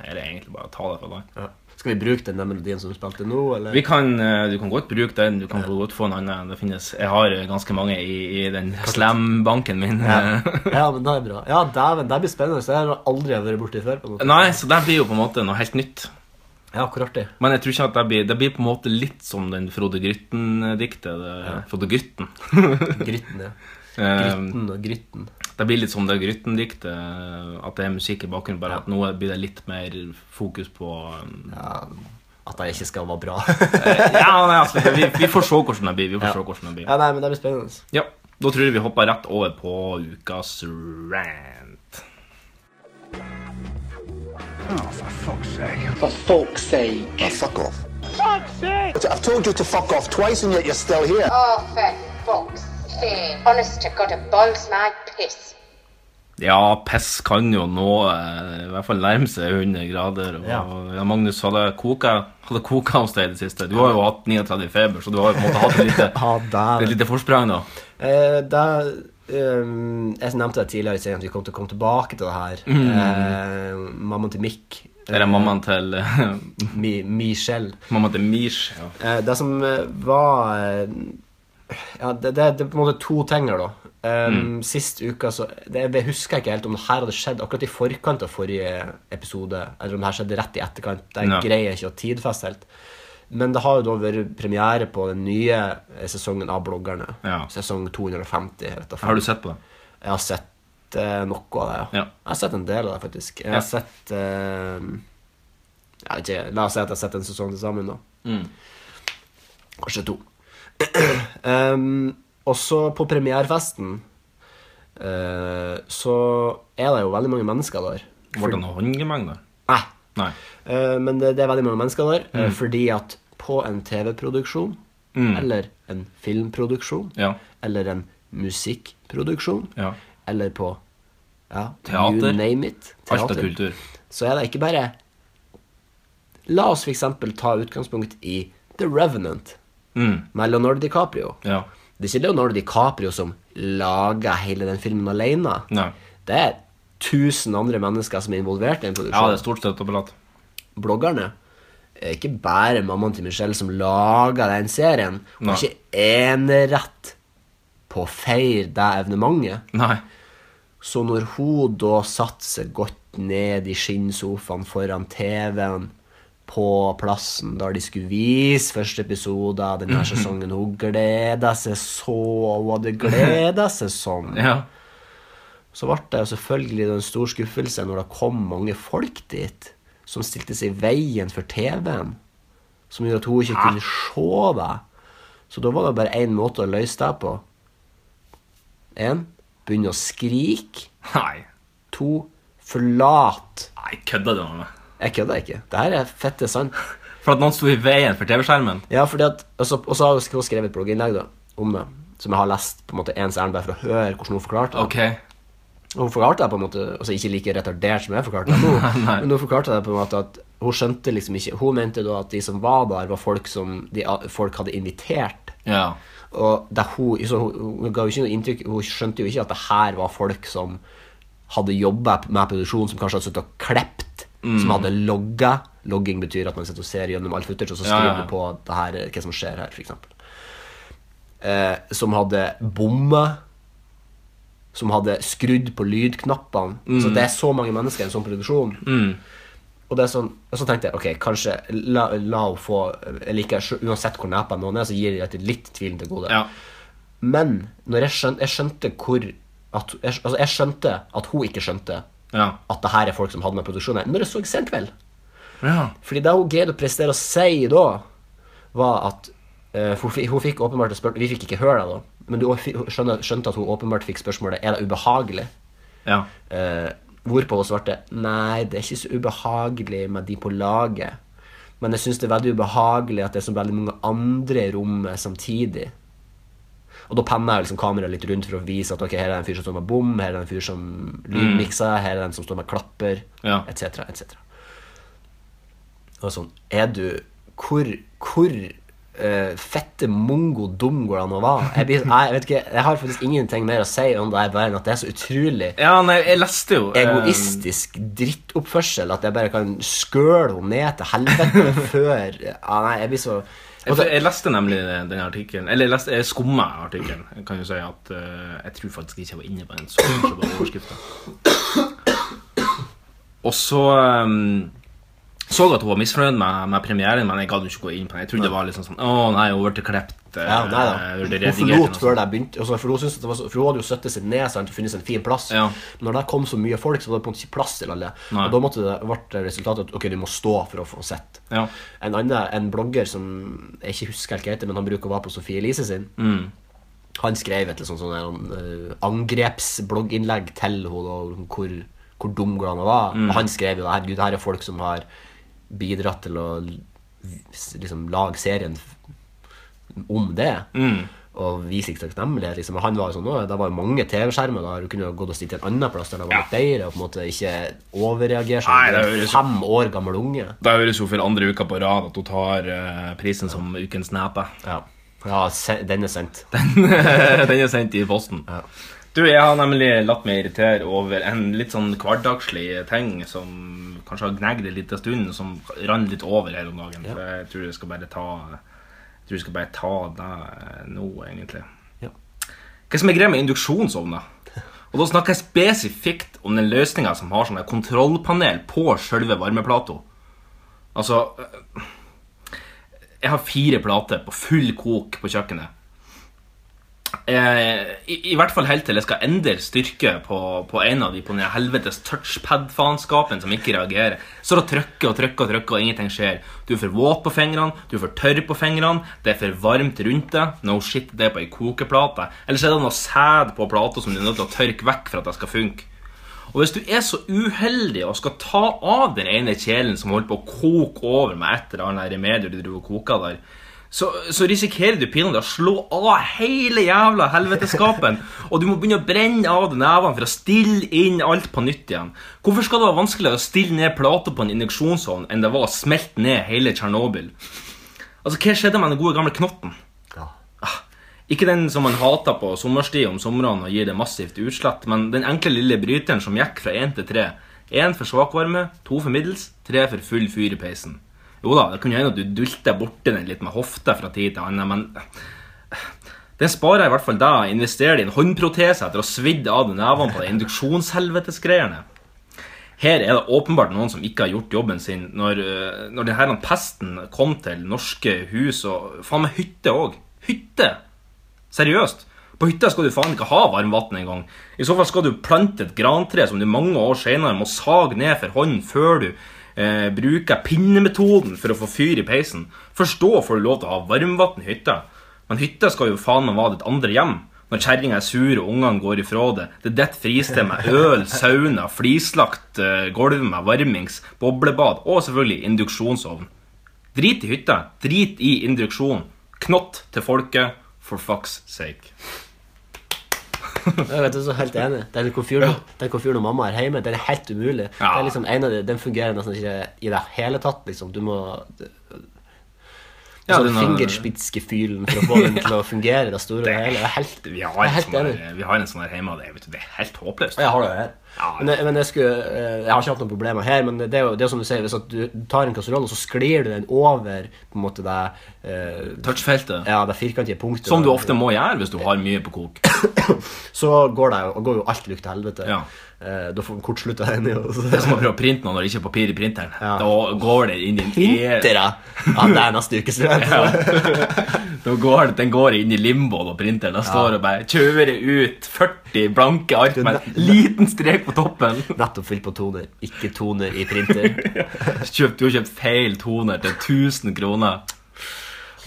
er det egentlig bare å ta det fra der. Ja. Skal vi bruke den melodien som du spilte nå, eller? Vi kan, eh, du kan godt bruke den, du kan godt få en annen. Det finnes, jeg har ganske mange i, i den slam-banken min. Ja. ja, men det er bra. Ja, dæven, det blir spennende. Jeg har aldri vært borti før. på noe. Nei, så det blir jo på en måte noe helt nytt. Ja, hvor artig. Men jeg tror ikke at det blir Det blir på en måte litt som den Frode Grytten-diktet. det- Frode Grytten. Grytten, ja. Eh, Grytten og Grytten. Det blir litt som det Grytten-diktet. At det er musikk i bakgrunnen, bare at nå blir det litt mer fokus på um, Ja, at det ikke skal være bra. Ja, nei, altså, vi, vi får se hvordan det blir. Vi får Ja. se hvordan det blir. ja, nei, men det blir spennende. Ja, da tror jeg vi hopper rett over på ukas rant. For fuck's sake. Oh, fuck off. Fuck's sake! I've told you to fuck off twice and yet you're still here. Oh, for fuck's sake. Honest to God, it boils my piss. Ja, piss kan jo nå eh, i hvert fall nærme seg 100 grader. Og, Ja. ja. Magnus, hadde koka, hadde koka hos deg i det siste? Du har jo hatt 39 feber, så du har jo på en måte hatt et lite, Ja, et lite forsprang, da. Eh, det, um, jeg nevnte det tidligere i serien at vi kom til å komme tilbake til det her. Mm. Eh, mammaen til Mikk Er det mammaen til Mi, Michelle. Mammaen til Mish? Ja. Eh, det som eh, var eh, Ja, det, det, det er på en måte to ting her, da. Um, Sist uke så det, Jeg husker ikke helt om det her hadde skjedd akkurat i forkant av forrige episode, eller om det her skjedde rett i etterkant. Det Ja. greier ikke å tidfeste helt. Men det har jo da vært premiere på den nye eh, sesongen av Bloggerne. Ja. Sesong 250. Vet du, Har du sett på det? Jeg har sett uh, noe av det, ja. Jeg har sett en del av det, faktisk. Jeg har sett uh, jeg vet ikke, La oss si at jeg har sett en sesong til sammen, da. Mm. Kanskje to. Um, og så på premierefesten uh, så er det jo veldig mange mennesker der. Ble det noen håndgemeng der? Nei. Nei. Eh, men det, det er veldig mange mennesker der eh, fordi at på en TV-produksjon, Mm. eller en filmproduksjon, Ja. eller en musikkproduksjon, ja. eller på ja, Teater. You name it. Alt er kultur. Så er det ikke bare La oss f.eks. ta utgangspunkt i The Revenant Mm. med Leonardo DiCaprio. Ja. Det er ikke Leonardo DiCaprio som lager hele den filmen alene. Nei. Det er tusen andre mennesker som er involvert i en produksjon. Ja, det er stort støtteapparat. Bloggerne er ikke bare mammaen til Michelle som lager den serien. Hun har ikke enerett på å feire det evnementet. Nei. Så når hun da satte seg godt ned i skinnsofaen foran TV-en på plassen da de skulle vise første episode av denne sesongen Hun gleda seg så, hun hadde gleda seg sånn. Ja. Så ble det selvfølgelig en stor skuffelse når det kom mange folk dit som stilte seg i veien for TV-en. Som gjorde at hun ikke kunne se det. Så da var det bare én måte å løse det på. Én begynne å skrike. Nei. To forlate Nei, kødder du med meg? Jeg kødder ikke. Det her er fette sant. For at noen sto i veien for TV-skjermen? Ja, fordi at Og så har hun skrevet et blogginnlegg da, om det, som jeg har lest på en måte ens ærend bare for å høre hvordan hun forklarte det. Ok. Og Hun forklarte det på en måte Altså ikke like retardert som jeg forklarte det nå, men hun forklarte det på en måte at hun skjønte liksom ikke Hun mente da at de som var der, var folk som de, folk hadde invitert. Ja. Og hun, så hun, hun ga jo ikke noe inntrykk Hun skjønte jo ikke at det her var folk som hadde jobba med produksjon, som kanskje hadde sittet og klept, som hadde logga. Logging betyr at man sitter og ser gjennom all footage, og så skriver ja, ja. du på det her, hva som skjer her, f.eks. Eh, som hadde bomma. Som hadde skrudd på lydknappene. Så det er så mange mennesker i en sånn produksjon. Og, det er sånn, og så tenkte jeg ok, kanskje la, la henne få Jeg liker Uansett hvor nepa noen er, så gir jeg det litt tvilen til gode. Ja. Men når jeg skjønte, jeg skjønte hvor at, jeg, altså jeg skjønte at hun ikke skjønte Ja. at det her er folk som hadde med produksjonen Når jeg så Senkveld. Ja. Fordi det hun greide å prestere å si da, var at uh, hun, hun fikk åpenbart spørsmål Vi fikk ikke høre det, da. Men du skjønner, skjønte at hun åpenbart fikk spørsmålet Er det ubehagelig. Ja. Uh, hvorpå hun svarte Nei, det er ikke så ubehagelig med de på laget. Men jeg syns det er veldig ubehagelig at det er så veldig mange andre i rommet samtidig. Og da penner jeg liksom kameraet litt rundt for å vise at ok, her er det en fyr som står med bom, her er det en fyr som lydmikser, her er det en som står med klapper, Ja. etc., Et Og sånn Er du Hvor, hvor uh, fette mongo dum går det an å være? Jeg, blir, jeg, vet ikke, jeg har faktisk ingenting mer å si om det, her, bare enn at det er så utrolig ja, nei, jeg leste jo eh, egoistisk drittoppførsel at jeg bare kan skøle henne ned til helvete før ja, Nei, jeg blir så Jeg, jeg leste nemlig den artikkelen Eller jeg, leste, jeg skumma artikkelen. Jeg kan jo si at uh, jeg tror faktisk ikke jeg var inne på den. Så overskriften. Og så um, så at hun var misfornøyd med, med premieren, men jeg gadd ikke gå inn på den. Jeg trodde det var litt sånn Å nei, hun ble klippet. eh, ja, nei da. hun ble Hun forlot før det begynte. altså, For hun, det var så, for hun hadde jo støttet seg ned sant, og funnet en fin plass. Ja. Men når det kom så mye folk, så var det på en måte ikke plass til alle. Nei. Og da måtte det, ble resultatet at ok, du må stå for å få sett. Ja. En annen, en blogger som jeg ikke husker helt hva heter, men han bruker å være på Sofie Elise sin. Mm. Han skrev et sånn, sånn, sånt uh, angrepsblogginnlegg til henne hvor, hvor dum går var. an. Mm. Og han skrev jo herregud, her er folk som har bidratt til å liksom lage serien om det. Mm. Og vise ikke takknemlighet. Liksom. Han var jo sånn, Det var jo mange TV-skjermer der du kunne gått og i en annen plass der det var Ja. bedre, og på en måte ikke overreagere som det en fem år gammel unge. Da høres jo for andre uka på rad at hun tar uh, prisen som ukens nepe. Ja, ja den er sendt. Den er sendt i posten. Ja. Du, jeg har nemlig latt meg irritere over en litt sånn hverdagslig ting som kanskje har gnagd en liten stund, som rant litt over her om dagen. Så jeg tror jeg skal bare ta jeg tror jeg skal bare ta det nå, egentlig. Ja. Hva som er greia med induksjonsovner? Og da snakker jeg spesifikt om den løsninga som har sånn kontrollpanel på sjølve varmeplata. Altså Jeg har fire plater på full kok på kjøkkenet. Eh, i, I hvert fall helt til jeg skal endre styrke på, på en av de på den helvetes touchpad-faenskapen som ikke reagerer. Så da trykker og trykker og trykker, og ingenting skjer. Du er for våt på fingrene, du er for tørr på fingrene, det er for varmt rundt deg. No shit, det er på ei kokeplate. Eller så er det noe sæd på plata som du er nødt til å tørke vekk for at det skal funke. Og hvis du er så uheldig og skal ta av den ene kjelen som holder på å koke over med et eller annet remedium du driver og koker der, så, så risikerer du pinadø å slå av hele jævla helveteskapen. Og du må begynne å brenne av nevene for å stille inn alt på nytt igjen. Hvorfor skal det være vanskeligere å stille ned plater på en induksjonsovn enn det var å smelte ned hele Tsjernobyl? Altså, hva skjedde med den gode gamle knotten? Ja. Ikke den som man hater på sommerstid om somrene og gir det massivt utslett, men den enkle lille bryteren som gikk fra én til tre. Én for svakvarme, to for middels, tre for full fyr i peisen. Jo da, det kunne hende at du dulter borti den litt med hofta fra tid til annen, men den sparer i hvert fall deg å investere i en håndprotese etter å ha svidd av deg nevene på de induksjonshelvetesgreiene. Her er det åpenbart noen som ikke har gjort jobben sin når, øh, når denne pesten kom til norske hus og faen meg hytte òg. Hytte! Seriøst. På hytta skal du faen ikke ha varmvann engang. I så fall skal du plante et grantre som du mange år senere må sage ned for hånd før du eh, bruker pinnemetoden for å få fyr i peisen. Forstå får du lov til å ha varmvann i hytta. Men hytta skal jo faen meg være ditt andre hjem. Når kjerringa er sur og ungene går ifra det. Det er ditt fristed med øl, sauna, flislagt eh, gulv med varmings, boblebad og selvfølgelig induksjonsovn. Drit i hytta. Drit i induksjon. Knott til folket, for fuck's sake. Jeg vet, jeg er så helt enig. Den komfyren, ja. komfyren når mamma er hjemme, den er helt umulig. Ja. Det er liksom en av de, Den fungerer nesten ikke i det hele tatt. liksom. Du må Ja, sånn fingerspitzgefühlen for å få den til å fungere det store det hele. Helt, Vi har en sånn enig. vi har en sånn her hjemme, og det, vet du, det er helt håpløst. Jeg har det her. Ja. Men, jeg, men jeg, skulle, eh, jeg har ikke hatt noen problemer her, men det er jo det er som du sier, hvis du tar en kasserolle, så sklir du den over på en måte det eh, Touchfeltet. ja, det firkantige punktet. Som du ofte må gjøre hvis du har mye på kok. Så går, det, går jo alt lukt til helvete. Ja. Eh, da får kortslutta den jo. Det er som å prøve å printe noe når det ikke er papir i printeren. Ja. Da går det inn i en Printere! Ja, det er neste ukes løp. Da går det, Den går inn i limboen og printeren og står og bare kjører ut 40 blanke ark med en liten strek på toppen. Nettopp fylt på toner, ikke toner i printer. Kjøpt, du har kjøpt feil toner til 1000 kroner.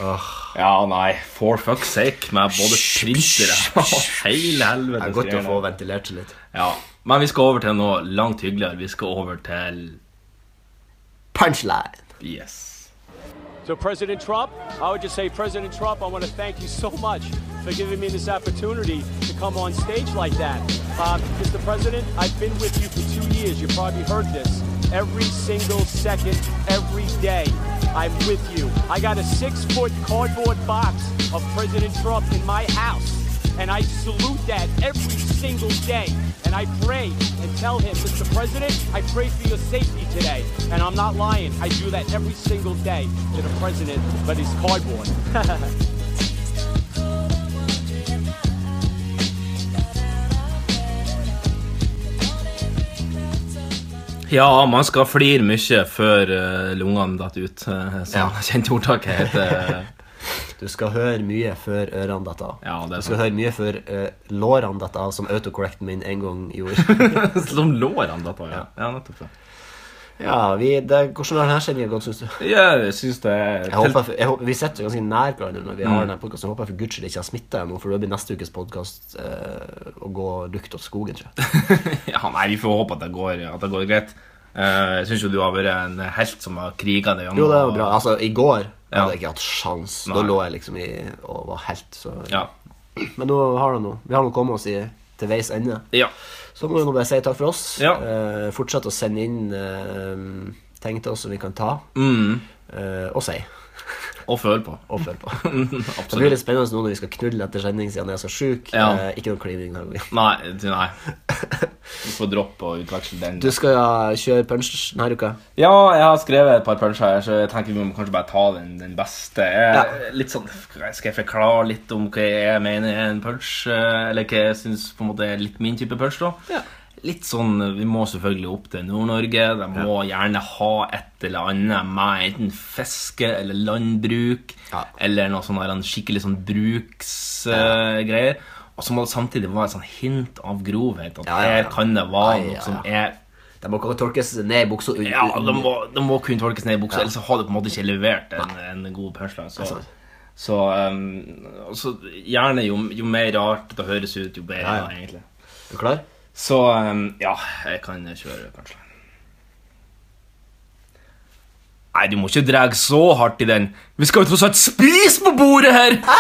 Åh. Ja, nei, for fuck's sake, med både printere og hele Det helvete. er godt å få ventilert seg litt. Ja, men vi skal over til noe langt hyggeligere. Vi skal over til Punchline! Yes. So, President Trump, I would just say, President Trump, I want to thank you so much for giving me this opportunity to come on stage like that. Uh, Mr. President, I've been with you for two years. You probably heard this. Every single second, every day, I'm with you. I got a six foot cardboard box of President Trump in my house. And I salute that every single day. And I pray and tell him, Mr. President, I pray for your safety today. And I'm not lying. I do that every single day to the president, but he's cardboard. Ja, man skal flire mye før uh, lungene detter ut. Uh, som Ja. kjente ordtaket heter. Du skal høre mye før ørene detter av. Ja, du skal høre mye før uh, lårene detter av, som autocorrecten min en gang gjorde. Som lårene detter av. Ja. ja, nettopp. Ja. Ja, vi, det, Hvordan har denne sendinga gått, syns du? Ja, jeg syns det Jeg håper, jeg håper, vi sitter jo ganske nær hverandre når vi Mm. har denne podkasten. Jeg håper for guds skyld ikke har smitta ennå, for da blir neste ukes podkast eh, å gå lukt åt skogen, tror jeg. Ja, nei, vi får håpe at det går, at det går greit. Uh, jeg syns jo du har vært en helt som har kriga det gjennom. Jo, det var bra. Altså, i går Ja. hadde jeg ikke hatt sjans. Da lå jeg liksom i og var helt, så Ja. Men nå har det noe. Vi har nå kommet oss i, til veis ende. ja. Så må vi nå bare si takk for oss. Ja. Eh, fortsett å sende inn eh, ting til oss som vi kan ta, Mm. eh, og si. Og føle på. Og følge på. Det blir litt spennende nå når vi skal knulle etter sending siden jeg er så sjuk. Ja. Eh, ikke noe klining denne. Nei, du, nei. Du får droppe og utveksle den. Du skal ja, kjøre punch denne uka. Ja, jeg har skrevet et par punch her, så jeg tenker vi må kanskje bare ta den, den beste. Jeg, litt sånn, Skal jeg forklare litt om hva jeg mener er en punch, eh, eller hva jeg syns er litt min type punch? da? Ja. Litt sånn, Vi må selvfølgelig opp til Nord-Norge. De må gjerne ha et eller annet med enten fiske eller landbruk. Ja. Eller noe sånn en skikkelig sånn bruksgreier. og så må det samtidig være et sånn hint av grovhet. At Ja, ja, ja. her kan det være ja, noe som er De må kunne tolkes ned i buksa. ja, de må, de må kunne tolkes ned i buksa, Ja. ellers har du på en måte ikke levert en, en god punchline. Så, så um, altså, gjerne jo, jo mer rart det høres ut, jo bedre, Ja, ja. egentlig. Er du klar? Så ehm, ja, jeg kan kjøre, kanskje. Nei, du må ikke dra så hardt i den. Vi skal jo tross alt spise på bordet her! Ah!